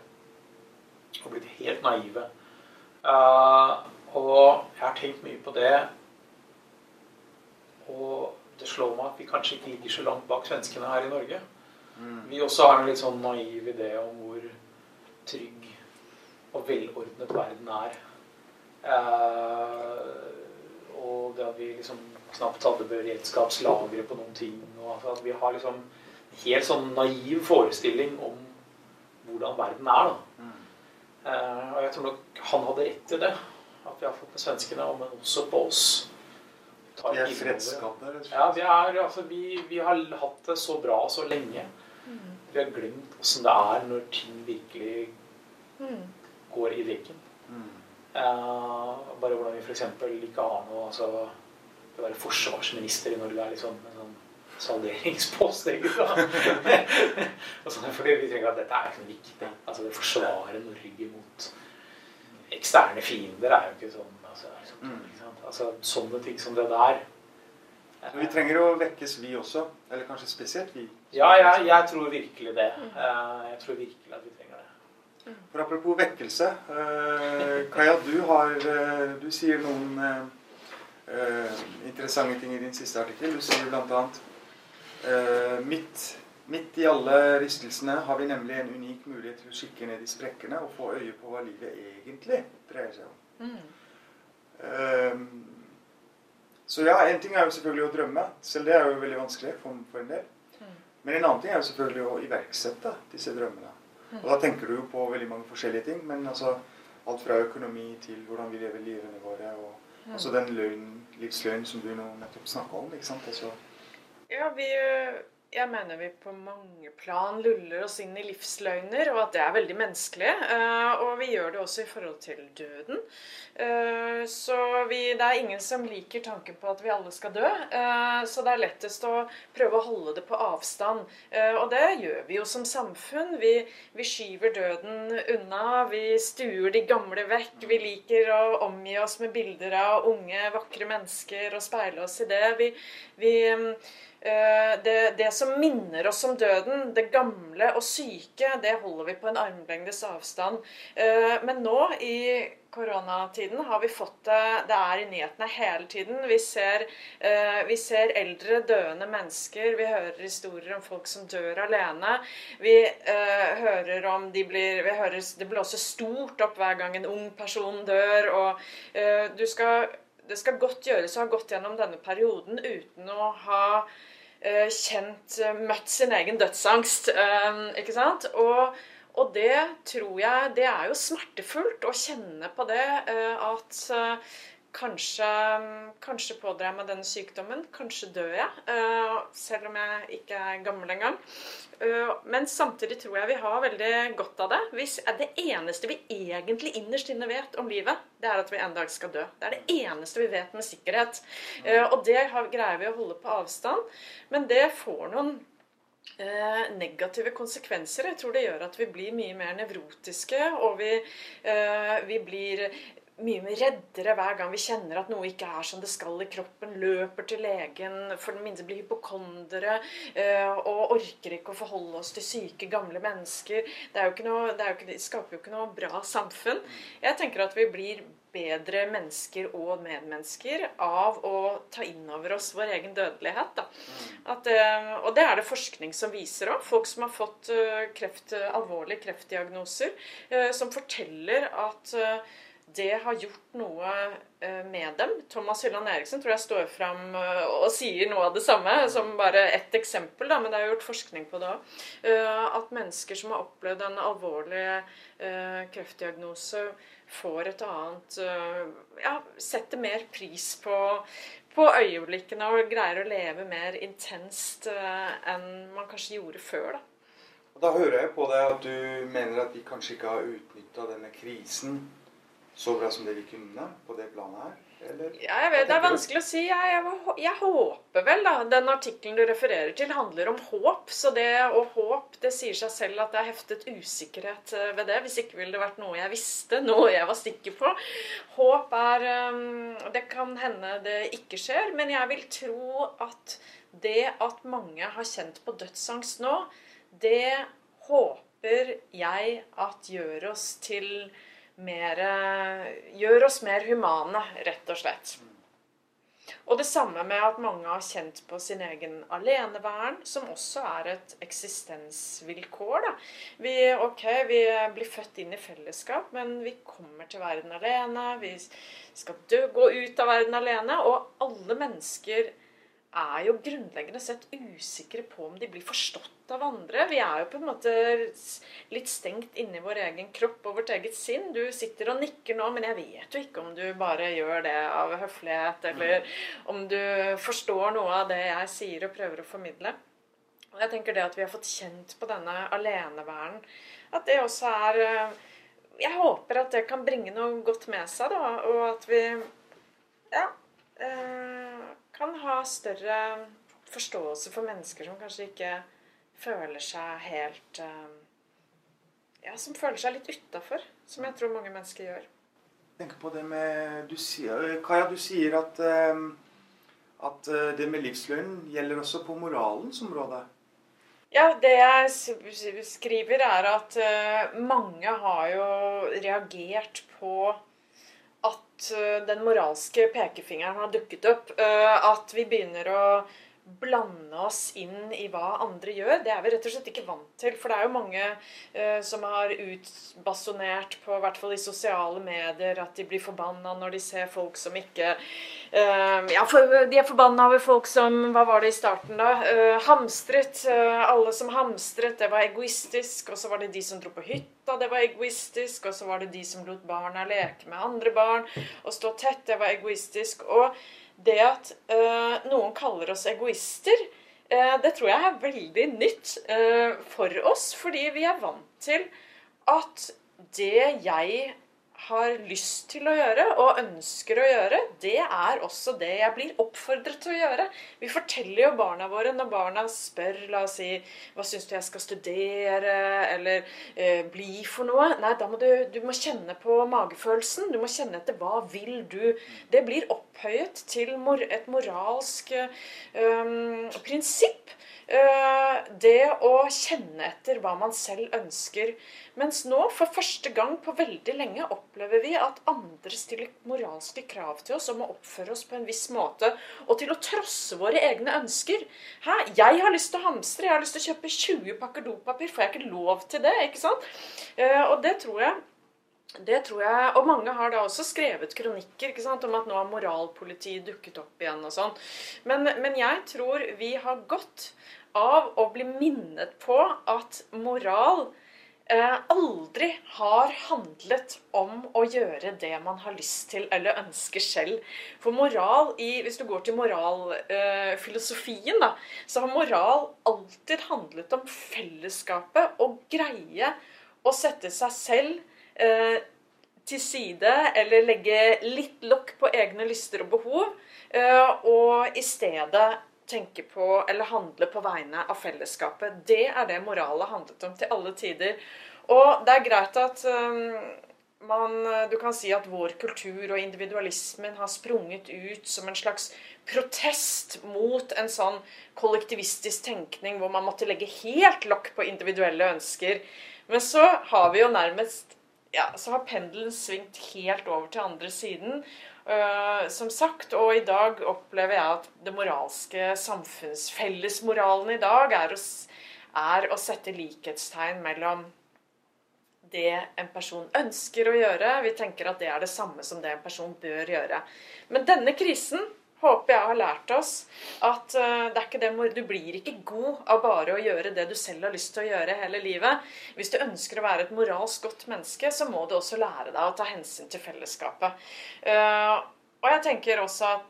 Og blitt helt naive. Uh, og jeg har tenkt mye på det. Og det slår meg at vi kanskje ikke ligger så langt bak svenskene her i Norge. Mm. Vi også har en litt sånn naiv idé om hvor trygg og velordnet verden er. Uh, og det at vi liksom knapt hadde beredskapslagre på noen ting. og At vi har liksom en helt sånn naiv forestilling om hvordan verden er. da. Mm. Uh, og jeg tror nok han hadde rett i det. At vi har fått med svenskene, men også på oss. Vi er fredsskadde? Ja, vi, er, altså, vi, vi, har hatt det så bra så lenge. Mm. Vi har glemt åssen det er når ting virkelig mm. går i veggen. Mm. Uh, bare hvordan vi f.eks. ikke har noe altså, å være forsvarsminister i Norge er liksom en sånn salderingspost, altså, fordi vi tenker at dette er ikke noe viktig. Altså Det forsvarer Norge mot eksterne fiender er jo ikke sånn altså, sånn, mm. altså, Sånne ting som det der. Men vi trenger å vekkes, vi også. Eller kanskje spesielt vi. Ja, jeg, jeg tror virkelig det. Uh, jeg tror virkelig at vi trenger for apropos vekkelse. Uh, Kaja, du, har, uh, du sier noen uh, interessante ting i din siste artikkel. Du sier bl.a.: midt, midt i alle rystelsene har vi nemlig en unik mulighet til å kikke ned i sprekkene og få øye på hva livet egentlig dreier seg om. Mm. så ja, en ting er jo selvfølgelig å drømme. Selv det er jo veldig vanskelig for, for en del. Mm. Men en annen ting er jo selvfølgelig å iverksette disse drømmene. Og da tenker du jo på veldig mange forskjellige ting. Men altså alt fra økonomi til hvordan vi lever livene våre. Og mm. altså den løgn, livsløgn som du nå nettopp snakka om. ikke sant? Altså. Ja, vi, jeg mener vi på mange plan luller oss inn i livsløgner, og at det er veldig menneskelig. Eh, og vi gjør det også i forhold til døden. Eh, så vi, det er ingen som liker tanken på at vi alle skal dø. Eh, så det er lettest å prøve å holde det på avstand. Og det gjør vi jo som samfunn. Vi, vi skyver døden unna. Vi stuer de gamle vekk. Vi liker å omgi oss med bilder av unge, vakre mennesker og speile oss i det. Vi, vi det, det, som minner oss om døden, det gamle og syke, det holder vi på en armlengdes avstand. Eh, men nå i koronatiden har vi fått det Det er i nyhetene hele tiden. Vi ser, eh, vi ser eldre, døende mennesker. Vi hører historier om folk som dør alene. Vi hører om de blir vi hører, Det blåser stort opp hver gang en ung person dør. Og du skal det skal godt gjøres å ha gått gjennom denne perioden uten å ha Eh, kjent eh, Møtt sin egen dødsangst. Eh, ikke sant? Og, og, det tror jeg Det er jo smertefullt å kjenne på det. At kanskje, kanskje pådrar jeg meg denne sykdommen. Kanskje dør jeg. Selv om jeg ikke er gammel engang. Eh, men samtidig tror jeg vi har veldig godt av det. Hvis det eneste vi egentlig innerst inne vet om livet, det er at vi en dag skal dø. Det er det eneste vi vet med sikkerhet. Eh, og det greier vi å holde på avstand. Men det får noen eh, negative konsekvenser. Jeg tror det gjør at vi blir mye mer nevrotiske, og vi, vi blir mye mer reddere hver gang vi kjenner at noe ikke er som det skal i kroppen. Løper til legen, for den minste blir hypokondere eh, og orker ikke å forholde oss til syke, gamle mennesker. Det, noe, det, ikke, det, skaper jo ikke noe bra samfunn. Jeg tenker at vi blir bedre mennesker og medmennesker av å ta inn over oss vår egen dødelighet. At, eh, og det er det forskning som viser òg. Folk som har fått eh, kreft, alvorlige kreftdiagnoser, som forteller at det har gjort noe eh, med dem. Thomas Hylland Eriksen tror jeg står fram eh, og sier noe av det samme, som bare ett eksempel, da, men det er gjort forskning på det òg. Eh, at mennesker som har opplevd en alvorlig kreftdiagnose, får et annet Ja, setter mer pris på, på øyeblikkene og greier å leve mer intenst enn man kanskje gjorde før. da. Da hører jeg på deg at du mener at vi kanskje ikke har utnytta denne krisen så bra som det vi kunne på det planet her? Eller? Ja, jeg vet, Det er vanskelig å si. Jeg, jeg, jeg, håper vel, da. Den artikkelen du refererer til, handler om håp. Så det og håp, det sier seg selv at det er heftet usikkerhet eh, ved det. Hvis ikke ville det vært noe jeg visste, noe jeg var sikker på. Håp er ehm, Det kan hende det ikke skjer, men jeg vil tro at det at mange har kjent på dødsangst nå, det håper jeg at gjør oss til mer Gjør oss mer humane, rett og slett. Og det samme med at mange har kjent på sin egen aleneværen, som også er et eksistensvilkår. Da. Vi, ok, vi blir født inn i fellesskap, men vi kommer til verden alene. Vi skal dø, gå ut av verden alene. Og alle mennesker er jo grunnleggende sett usikre på om de blir forstått av andre. Vi er jo på en måte litt stengt inni vår egen kropp og vårt eget sinn. Du sitter og nikker nå, men jeg vet jo ikke om du bare gjør det av høflighet, eller om du forstår noe av det jeg sier og prøver å formidle. Og jeg tenker det at vi har fått kjent på denne aleneværen, at det også er eh, Jeg håper at det kan bringe noe godt med seg, da, og at vi Ja. Eh, kan ha større forståelse for mennesker som kanskje ikke føler seg helt eh, Ja, som føler seg litt utafor. Som jeg tror mange mennesker gjør. Tenk på det med du sier, Kaja, du sier at, eh, at eh, det med livsløgn gjelder også på moralens område. Ja, det jeg skriver, er at mange har jo reagert på den moralske pekefingeren har dukket opp. Eh, at vi begynner å blande oss inn i hva andre gjør. Det er vi rett og slett ikke vant til. For det er jo mange uh, som har utbasonert på hvert fall i sosiale medier at de blir forbanna når de ser folk som ikke uh, Ja, for, de er forbanna over folk som Hva var det i starten, da? Uh, hamstret. alle som hamstret, det var egoistisk. Og så var det de som dro på hytta, det var egoistisk. Og så var det de som lot barna leke med andre barn og stå tett, det var egoistisk. Og det at uh, noen kaller oss egoister, uh, det tror jeg er veldig nytt uh, for oss, fordi vi er vant til at det jeg har lyst til å gjøre og ønsker å gjøre, det er også det jeg blir oppfordret til å gjøre. Vi forteller jo barna våre når barna spør la oss si, hva syns du jeg skal studere, eller eh, bli for noe. Nei, da må du, du må kjenne på magefølelsen. Du må kjenne etter hva vil du. Det blir opphøyet til et moralsk eh, prinsipp. Eh, det å kjenne etter hva man selv ønsker. Mens nå, for første gang på veldig lenge, opplever vi at andre stiller moralske krav til oss om å oppføre oss på en viss måte, og til å trosse våre egne ønsker. Hæ? Jeg har lyst til å hamstre, jeg har lyst til å kjøpe 20 pakker dopapir. Får jeg ikke lov til det? ikke sant? Eh, og det tror jeg det tror jeg, Og mange har da også skrevet kronikker ikke sant, om at nå har moralpolitiet dukket opp igjen. og sånn. Men, men jeg tror vi har godt av å bli minnet på at moral eh, aldri har handlet om å gjøre det man har lyst til eller ønsker selv. For moral i, Hvis du går til moralfilosofien, eh, så har moral alltid handlet om fellesskapet og greie å sette seg selv til side eller legge litt lokk på egne lyster og behov, eh, og i stedet tenke på eller handle på vegne av fellesskapet. Det er det moralet handlet om til alle tider. Og det er greit at um, man, du kan si at vår kultur og individualismen har sprunget ut som en slags protest mot en sånn kollektivistisk tenkning hvor man måtte legge helt lokk på individuelle ønsker. Men så har vi jo nærmest ja, så har pendelen svingt helt over til andre siden. Uh, som sagt, og i dag opplever jeg at det moralske samfunnsfellesmoralen i dag er å, er å sette likhetstegn mellom det en person ønsker å gjøre. Vi tenker at det er det samme som det en person bør gjøre. Men denne krisen håper jeg har lært oss at uh, det er ikke det, du blir ikke god av bare å gjøre det du selv har lyst til å gjøre hele livet. Hvis du ønsker å være et moralsk godt menneske, så må du også lære deg å ta hensyn til fellesskapet. Uh, og jeg tenker også at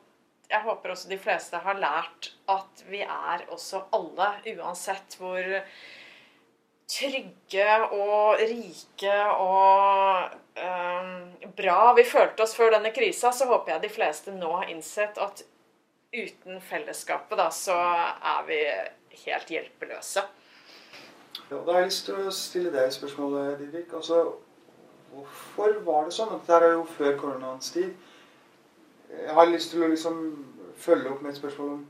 jeg håper også de fleste har lært at vi er også alle, uansett hvor trygge og rike og eh, bra vi følte oss før denne krisa, så håper jeg de fleste nå har innsett at uten fellesskapet, da, så er vi helt hjelpeløse. Ja, da har jeg lyst til å stille deg spørsmålet, Didrik. Altså, hvorfor var det sånn? Dette er jo før koronaens tid. Jeg har lyst til å liksom følge opp med et spørsmål om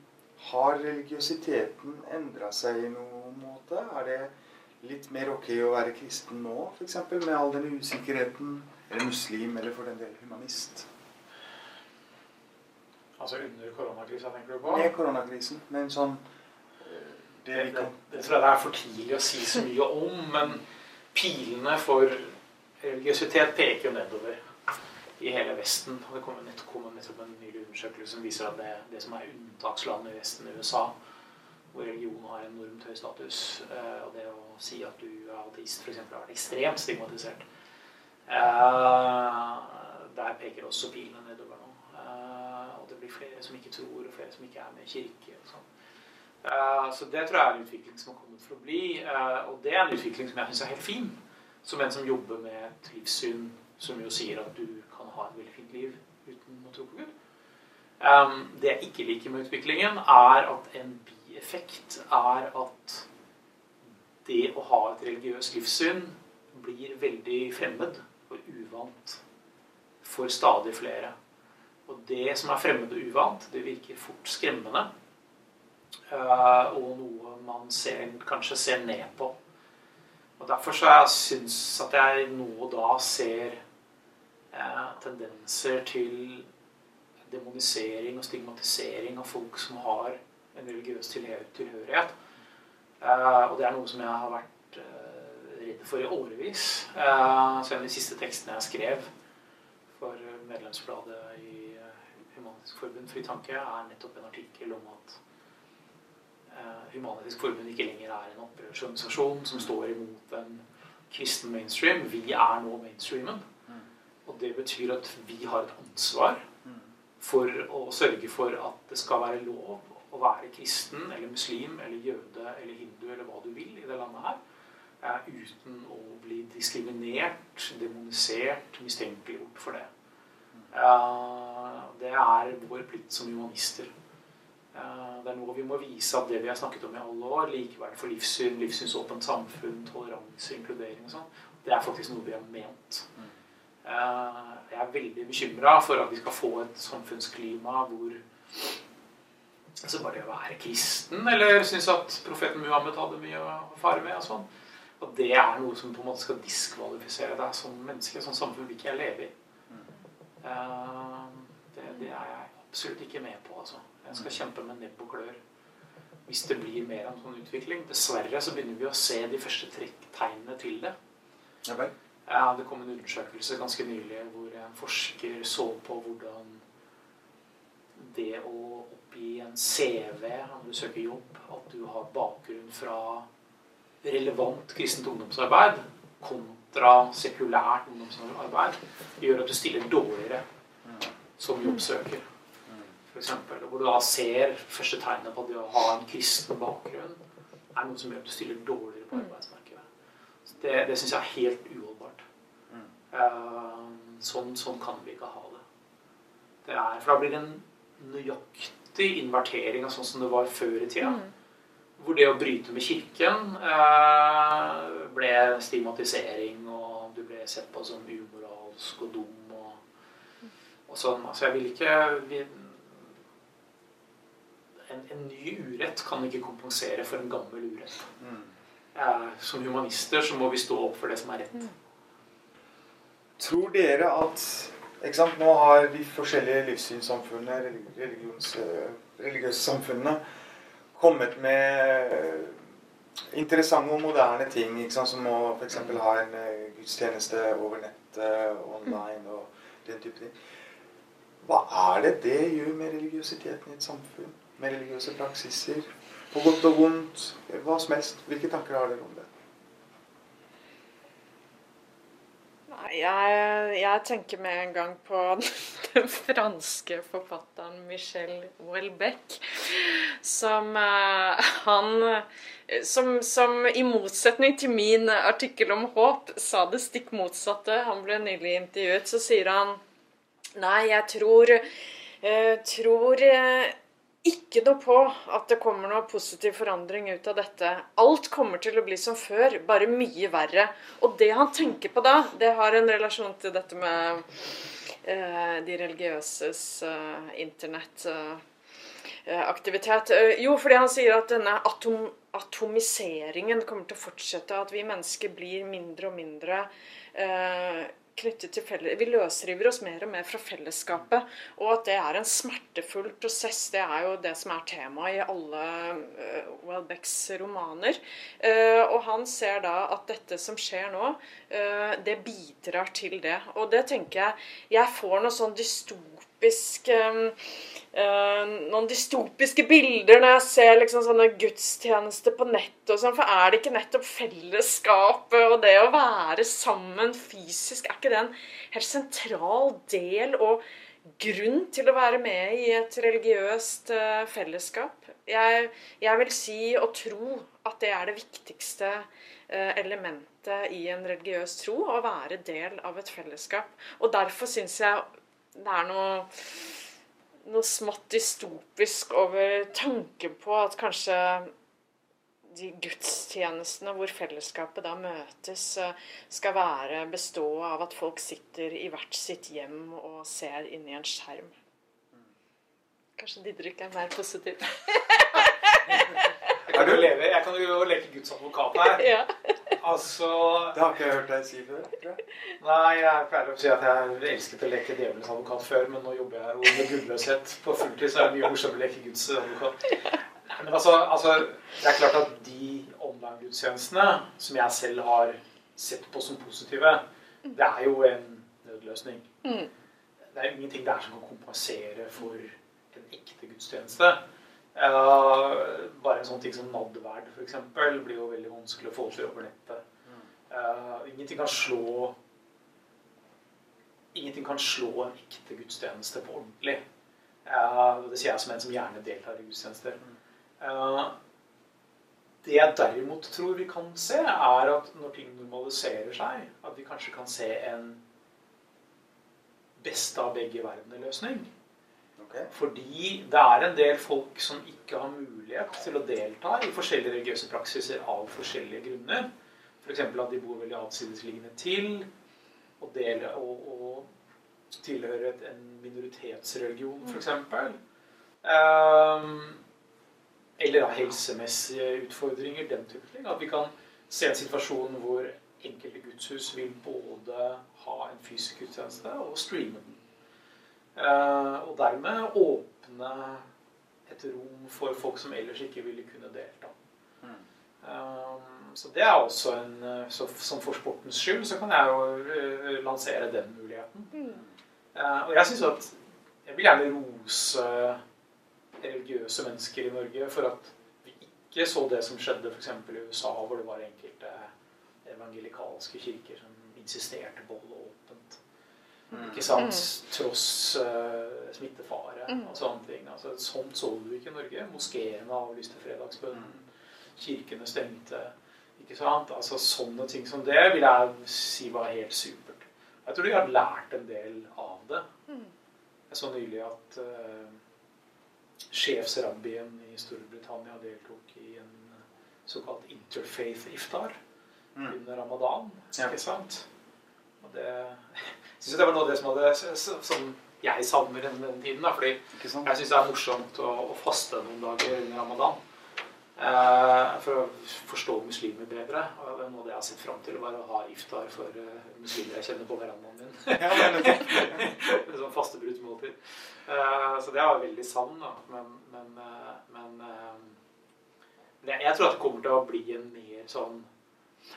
har religiøsiteten endra seg i noen måte? Er det litt mer ok å være kristen nå, f.eks. med all den usikkerheten? Eller muslim, eller for den del humanist? Altså under koronakrisa, tenker du på? Med koronakrisen. Men sånn det, det, det, det, tror jeg det er for tidlig å si så mye om. Men pilene for religiøsitet peker jo nedover i hele Vesten. Og det kom nettopp, nettopp en ny undersøkelse som viser at det, det som er unntakslandet i Vesten, i USA, hvor religion har en enormt høy status. Eh, og det å si at du er ateist, f.eks., har vært ekstremt stigmatisert. Eh, der peker også pilene nedover nå. Eh, og det blir flere som ikke tror, og flere som ikke er med i kirke. og sånn. Så det tror jeg er en utvikling som har kommet for å bli. Og det er en utvikling som jeg syns er helt fin. Som en som jobber med et som jo sier at du kan ha et veldig fint liv uten å tro på Gud. Det jeg ikke liker med utviklingen, er at en bil effekt er at det å ha et religiøst livssyn blir veldig fremmed og uvant for stadig flere. Og det som er fremmed og uvant, det virker fort skremmende. Eh, og noe man ser, kanskje ser ned på. Og Derfor så jeg at jeg nå og da ser eh, tendenser til demonisering og stigmatisering av folk som har en religiøs tilhørighet. Uh, og det er noe som jeg har vært uh, redd for i årevis. Uh, så en av de siste tekstene jeg skrev for medlemsbladet i Human-Etisk Forbund Fri Tanke, er nettopp en artikkel om at Human-Etisk Forbund ikke lenger er en opprørsorganisasjon som står imot en kristen mainstream. Vi er nå mainstreamen. Mm. Og det betyr at vi har et ansvar mm. for å sørge for at det skal være lov å være kristen eller muslim eller jøde eller hindu eller hva du vil i det landet her, uten å bli diskriminert, demonisert, mistenkeliggjort for det. Det er vår plikt som humanister. Det er nå vi må vise at det vi har snakket om i alle år, likeverd for livssyn, livssynsåpent samfunn, toleranse, inkludering og sånn, det er faktisk noe vi har ment. Jeg er veldig bekymra for at vi skal få et samfunnsklima hvor altså bare å være kristen eller synes at profeten Muhammed hadde mye å fare med og sånn. Og det er noe som på en måte skal diskvalifisere deg som menneske. Sånn samfunn vil ikke jeg leve i. Uh, det, det, er jeg absolutt ikke med på. altså. Jeg skal kjempe med nebb og klør hvis det blir mer av en sånn utvikling. Dessverre så begynner vi å se de første tegnene til det. Ja, vel. Ja, det kom en undersøkelse ganske nylig hvor en forsker så på hvordan det å oppgi en CV når du søker jobb, at du har bakgrunn fra relevant kristent ungdomsarbeid kontra sekulært ungdomsarbeid, gjør at du stiller dårligere som jobbsøker. For eksempel, hvor du da ser første tegnet på at det å ha en kristen bakgrunn er noe som gjør at du stiller dårligere på arbeidsmarkedet. Så det det syns jeg er helt uholdbart. Uh, sånn, sånn, kan vi ikke ha det. det er, for da blir det en nøyaktig invertering av sånn som det var før i tida. Mm. Hvor det å bryte med kirken eh, ble stigmatisering, og du ble sett på som umoralsk og dum og, og sånn. Altså, jeg vil ikke vi, en, en, ny urett kan ikke kompensere for en gammel urett. Mm. Eh, som humanister så må vi stå opp for det som er rett. Mm. Tror dere at sant, Nå har de forskjellige livssynssamfunnene, religiøse samfunnene, kommet med interessante og moderne ting. Sant, som å f.eks. ha en eh, gudstjeneste over nettet, online og den type ting. Hva er det det gjør med religiøsiteten i et samfunn? med religiøse praksiser. På godt og vondt. Hva som helst. Hvilke tanker har dere om det? Jeg, jeg, tenker med en gang på den franske forfatteren Michel Houellebecq. Som uh, han som, som, i motsetning til min artikkel om håp sa det stikk motsatte. Han ble nylig intervjuet. Så sier han Nei, jeg tror, uh, tror uh, ikke noe på at det kommer noe positiv forandring ut av dette. Alt kommer til å bli som før, bare mye verre. Og det han tenker på da, det har en relasjon til dette med eh, de religiøses eh, internettaktivitet. Eh, eh, jo, fordi han sier at denne atom, atomiseringen kommer til å fortsette. At vi mennesker blir mindre og mindre eh, knyttet til felles, Vi løsriver oss mer og mer fra fellesskapet. Og at det er en smertefull prosess, det er jo det som er temaet i alle uh, Welbecks romaner. Uh, og han ser da at dette som skjer nå, uh, det bidrar til det. Og det tenker jeg Jeg får noe sånn dystopisk Uh, noen dystopiske bilder når jeg ser liksom sånne gudstjenester på nettet. og sånn, For er det ikke nettopp fellesskapet og det å være sammen fysisk Er ikke det en helt sentral del og grunn til å være med i et religiøst uh, fellesskap? Jeg, jeg, vil si og tro at det er det viktigste uh, elementet i en religiøs tro. Å være del av et fellesskap. Og derfor syns jeg det er noe noe smått dystopisk over tanken på at kanskje de gudstjenestene hvor fellesskapet da møtes, eh, skal være bestå av at folk sitter i hvert sitt hjem og ser inn i en skjerm. Kanskje Didrik er mer positiv. jeg, kan jo leve, jeg kan jo leke Guds advokat her. ja. Altså Det har ikke jeg hørt deg si før. tror jeg. Nei, jeg pleier å si at jeg elsket å leke djevelens advokat før, men nå jobber jeg jo med gudløshet på fulltid, så er det mye morsommere å leke Guds advokat. Men altså, altså, det er klart at de online-gudstjenestene som jeg selv har sett på som positive, det er jo en nødløsning. Mm. Det er ingenting der som kan kompensere for en ekte gudstjeneste. Uh, bare en sånn ting som nadverd f.eks. blir jo veldig vanskelig å få til over nettet. Uh, ingenting kan slå Ingenting kan slå en ekte gudstjeneste på ordentlig. Uh, det sier jeg som en som gjerne deltar i gudstjenester. Uh, det jeg derimot tror vi kan se, er at når ting normaliserer seg, at vi kanskje kan se en beste av begge verdener-løsning. Okay. Fordi det er en del folk som ikke har mulighet til å delta i forskjellige religiøse praksiser av forskjellige grunner. F.eks. For at de bor veldig avsidesliggende til, og, dele, og, og tilhører en minoritetsreligion, f.eks. Um, eller av helsemessige utfordringer, den type ting. At vi kan se en situasjon hvor enkelte gudshus vil både ha en fysisk gudstjeneste og streame den. Uh, og dermed åpne et rom for folk som ellers ikke ville kunne delta. Mm. Um, så det er også en så, Som for sportens skyld så kan jeg jo lansere den muligheten. Mm. Uh, og jeg syns at Jeg vil gjerne rose religiøse mennesker i Norge for at vi ikke så det som skjedde f.eks. i USA, hvor det var enkelte evangelikalske kirker som insisterte på å. Ikke sant? Mm. Tross uh, smittefare mm. og sånne ting. Altså, sånt så du ikke i Norge. Moskeene avlyste fredagsbønnen. Kirkene stengte. Ikke sant? Altså Sånne ting som det vil jeg si var helt supert. Jeg tror de har lært en del av det. Jeg så nylig at uh, sjefsrabbien i Storbritannia deltok i en såkalt interfaith iftar mm. under ramadan. Ja. Ikke sant? Og det synes det var noe av det som, hadde, som jeg savner den, den tiden. Da, fordi jeg syns det er morsomt å, å, faste noen dager under ramadan. Eh, for å forstå muslimer bedre. Og det er noe jeg har sett fram til, var å ha iftar for uh, muslimer jeg kjenner på verandaen min. sånn fastebruddmåltid. Eh, så det var veldig savn. Da. Men, men, uh, men jeg, jeg tror at det kommer til å bli en mer sånn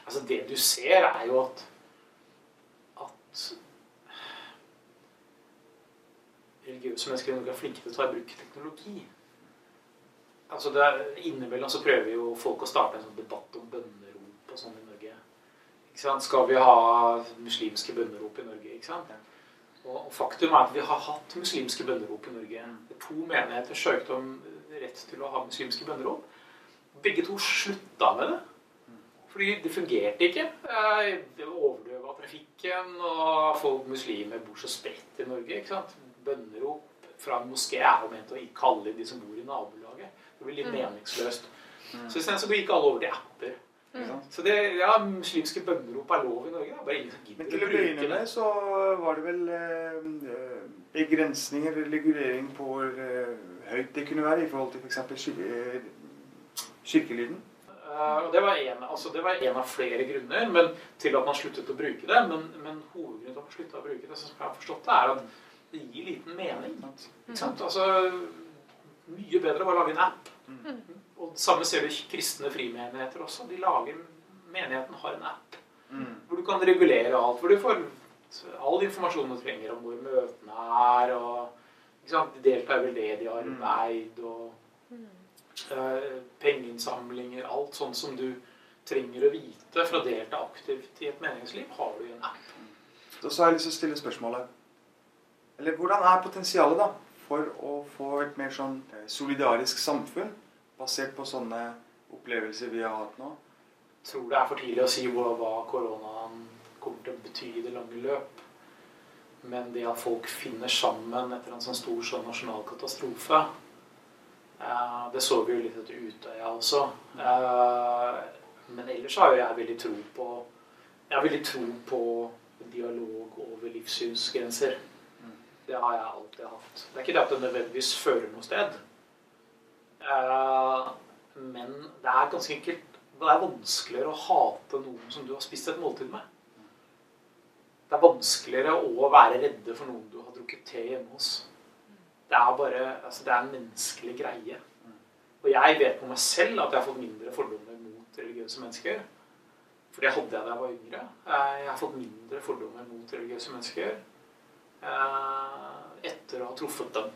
Altså, det du ser, er jo at at religiøse mennesker Norge er flinke til å ta i bruk teknologi. Altså det er, Innimellom så prøver jo folk å starte en sånn debatt om bønnerop og sånn i Norge. Skal vi ha muslimske bønnerop i Norge? ikke sant? Og faktum er at vi har hatt muslimske bønnerop i Norge. To menigheter søkte om rett til å ha muslimske bønnerop. Begge to slutta med det. Fordi det fungerte ikke. Det overdøva trafikken, og folk muslimer bor så spredt i Norge. ikke sant? Bønnerop fra en moské er jo ment å kalle inn de som bor i nabolaget. Det blir litt mm. meningsløst. Mm. Så isteden så gikk alle over til apper. Mm. Så det, ja, muslimske bønnerop er lov i Norge. Det er bare ingen som gidder Men til å begynne med så var det vel eh, begrensninger, regulering på hvor eh, høyt det kunne være i forhold til f.eks. For kirkelyden. Uh, og det var, en, altså det var en av flere grunner men, til at man sluttet å bruke det. Men, men hovedgrunnen til at man sluttet å bruke det, som jeg har forstått det, er at det gir liten mening. Ikke sant? Altså, mye bedre å lage en app. Mm. Og det samme ser du i kristne frimenigheter også. De lager, Menigheten har en app mm. hvor du kan regulere alt. Hvor du får all informasjonen du trenger om hvor møtene er. og ikke sant? De deltar i veldedig arbeid. og Eh, pengeinnsamlinger, alt sånn som du trenger å vite for å delta aktivt i et meningsliv, har du i en app. Så har jeg lyst til å stille spørsmålet Eller hvordan er potensialet da for å få et mer sånn eh, solidarisk samfunn basert på sånne opplevelser vi har hatt nå? Jeg tror det er for tidlig å si hva, koronaen kommer til å bety i det lange løp. Men det at folk finner sammen etter en sånn stor sånn nasjonal katastrofe, Eh, det så vi jo litt etter Utøya også. Eh, men ellers har jo jeg veldig tro på Jeg har veldig tro på dialog over livssynsgrenser. Det har jeg alltid hatt. Det er ikke det at det nødvendigvis fører noe sted. Eh, men det er ganske enkelt Det er vanskeligere å hate noen som du har spist et måltid med. Det er vanskeligere å være redde for noen du har drukket te hjemme hos. Det er bare altså det er en menneskelig greie. Og jeg vet på meg selv at jeg har fått mindre fordommer mot religiøse mennesker. For det hadde jeg da jeg var yngre. Eh, jeg har fått mindre fordommer mot religiøse mennesker etter å ha truffet dem.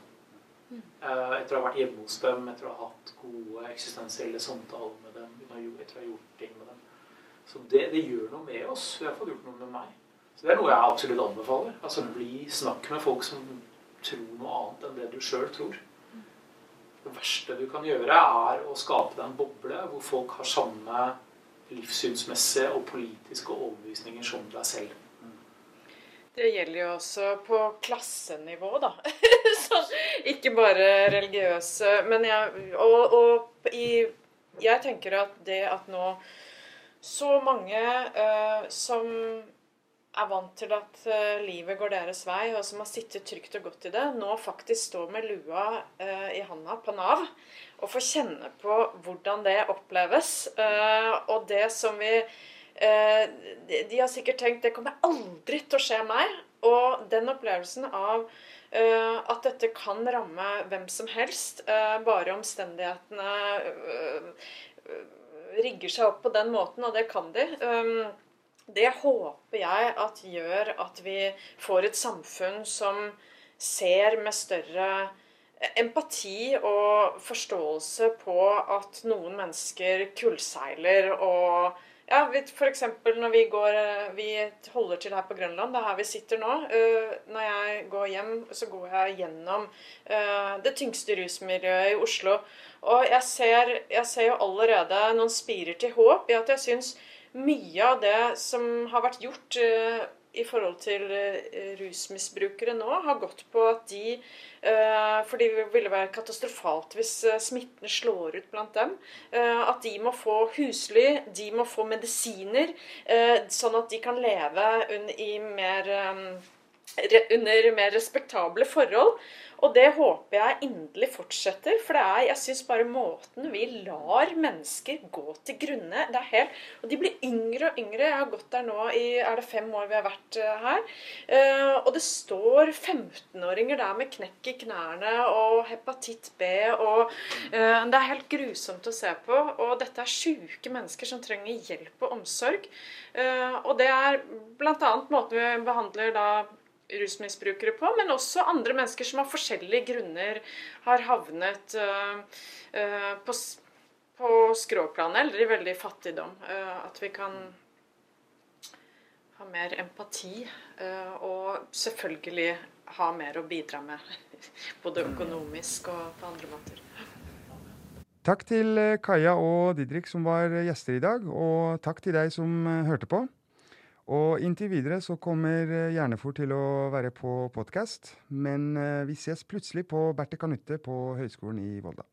Eh, etter å ha vært hjemme hos dem, etter å ha hatt gode eksistensielle samtaler med dem. Etter å ha gjort ting med dem. Så det, det gjør noe med oss. Det har fått gjort noe med meg. Så det er noe jeg absolutt anbefaler. Altså Bli snakk med folk som tror noe annet enn det du sjøl tror. Det verste du kan gjøre, er å skape deg en boble hvor folk har samme livssynsmessige og politiske overbevisninger som deg selv. Det gjelder jo også på klassenivå, da. Så, ikke bare religiøse. Men jeg, og, og i, jeg tenker at det at nå så mange uh, som er vant til at uh, livet går deres vei, og som har sittet trygt og godt i det, nå faktisk står med lua uh, i handa på Nav og får kjenne på hvordan det oppleves. og det som vi de, de har sikkert tenkt det kommer aldri til å skje meg. Og den opplevelsen av Uh, at dette kan ramme hvem som helst, uh, bare omstendighetene rigger seg opp på den måten, og det kan de. Det håper jeg at gjør at vi får et samfunn som ser med større empati og forståelse på at noen mennesker kullseiler og ja, F.eks. når vi går Vi holder til her på Grønland. Det er her vi sitter nå. Uh, når jeg går hjem, så går jeg gjennom uh, det tyngste rusmiljøet i Oslo. Og jeg ser, jeg ser jo allerede noen spirer til håp i at jeg syns mye av det som har vært gjort i forhold til uh, rusmisbrukere nå, har gått på at de uh, For det ville være katastrofalt hvis smitten slår ut blant dem. At de må få husly, de må få medisiner, sånn at de kan leve under, mer, under mer respektable forhold. Og det håper jeg inderlig fortsetter. For det er, jeg syns bare måten vi lar mennesker gå til grunne det er helt, Og de blir yngre og yngre. Jeg har gått der nå i er det fem år vi har vært uh, her. Uh, og det står 15-åringer der med knekk i knærne og hepatitt B. og uh, Det er helt grusomt å se på. Og dette er sjuke mennesker som trenger hjelp og omsorg. og det er bl.a. måten vi behandler da rusmisbrukere på, men også andre mennesker som av forskjellige grunner har havnet uh, uh, på, på skråplanet eller i veldig fattigdom. Uh, at vi kan ha mer empati og selvfølgelig ha mer å bidra med. Både økonomisk og på andre måter. Takk til Kaja og Didrik som var gjester i dag, og takk til deg som hørte på. Og inntil videre så kommer eh, Hjernefòr til å være på podkast, men eh, vi ses plutselig på Berthe Kanutte på Høgskolen i Volda.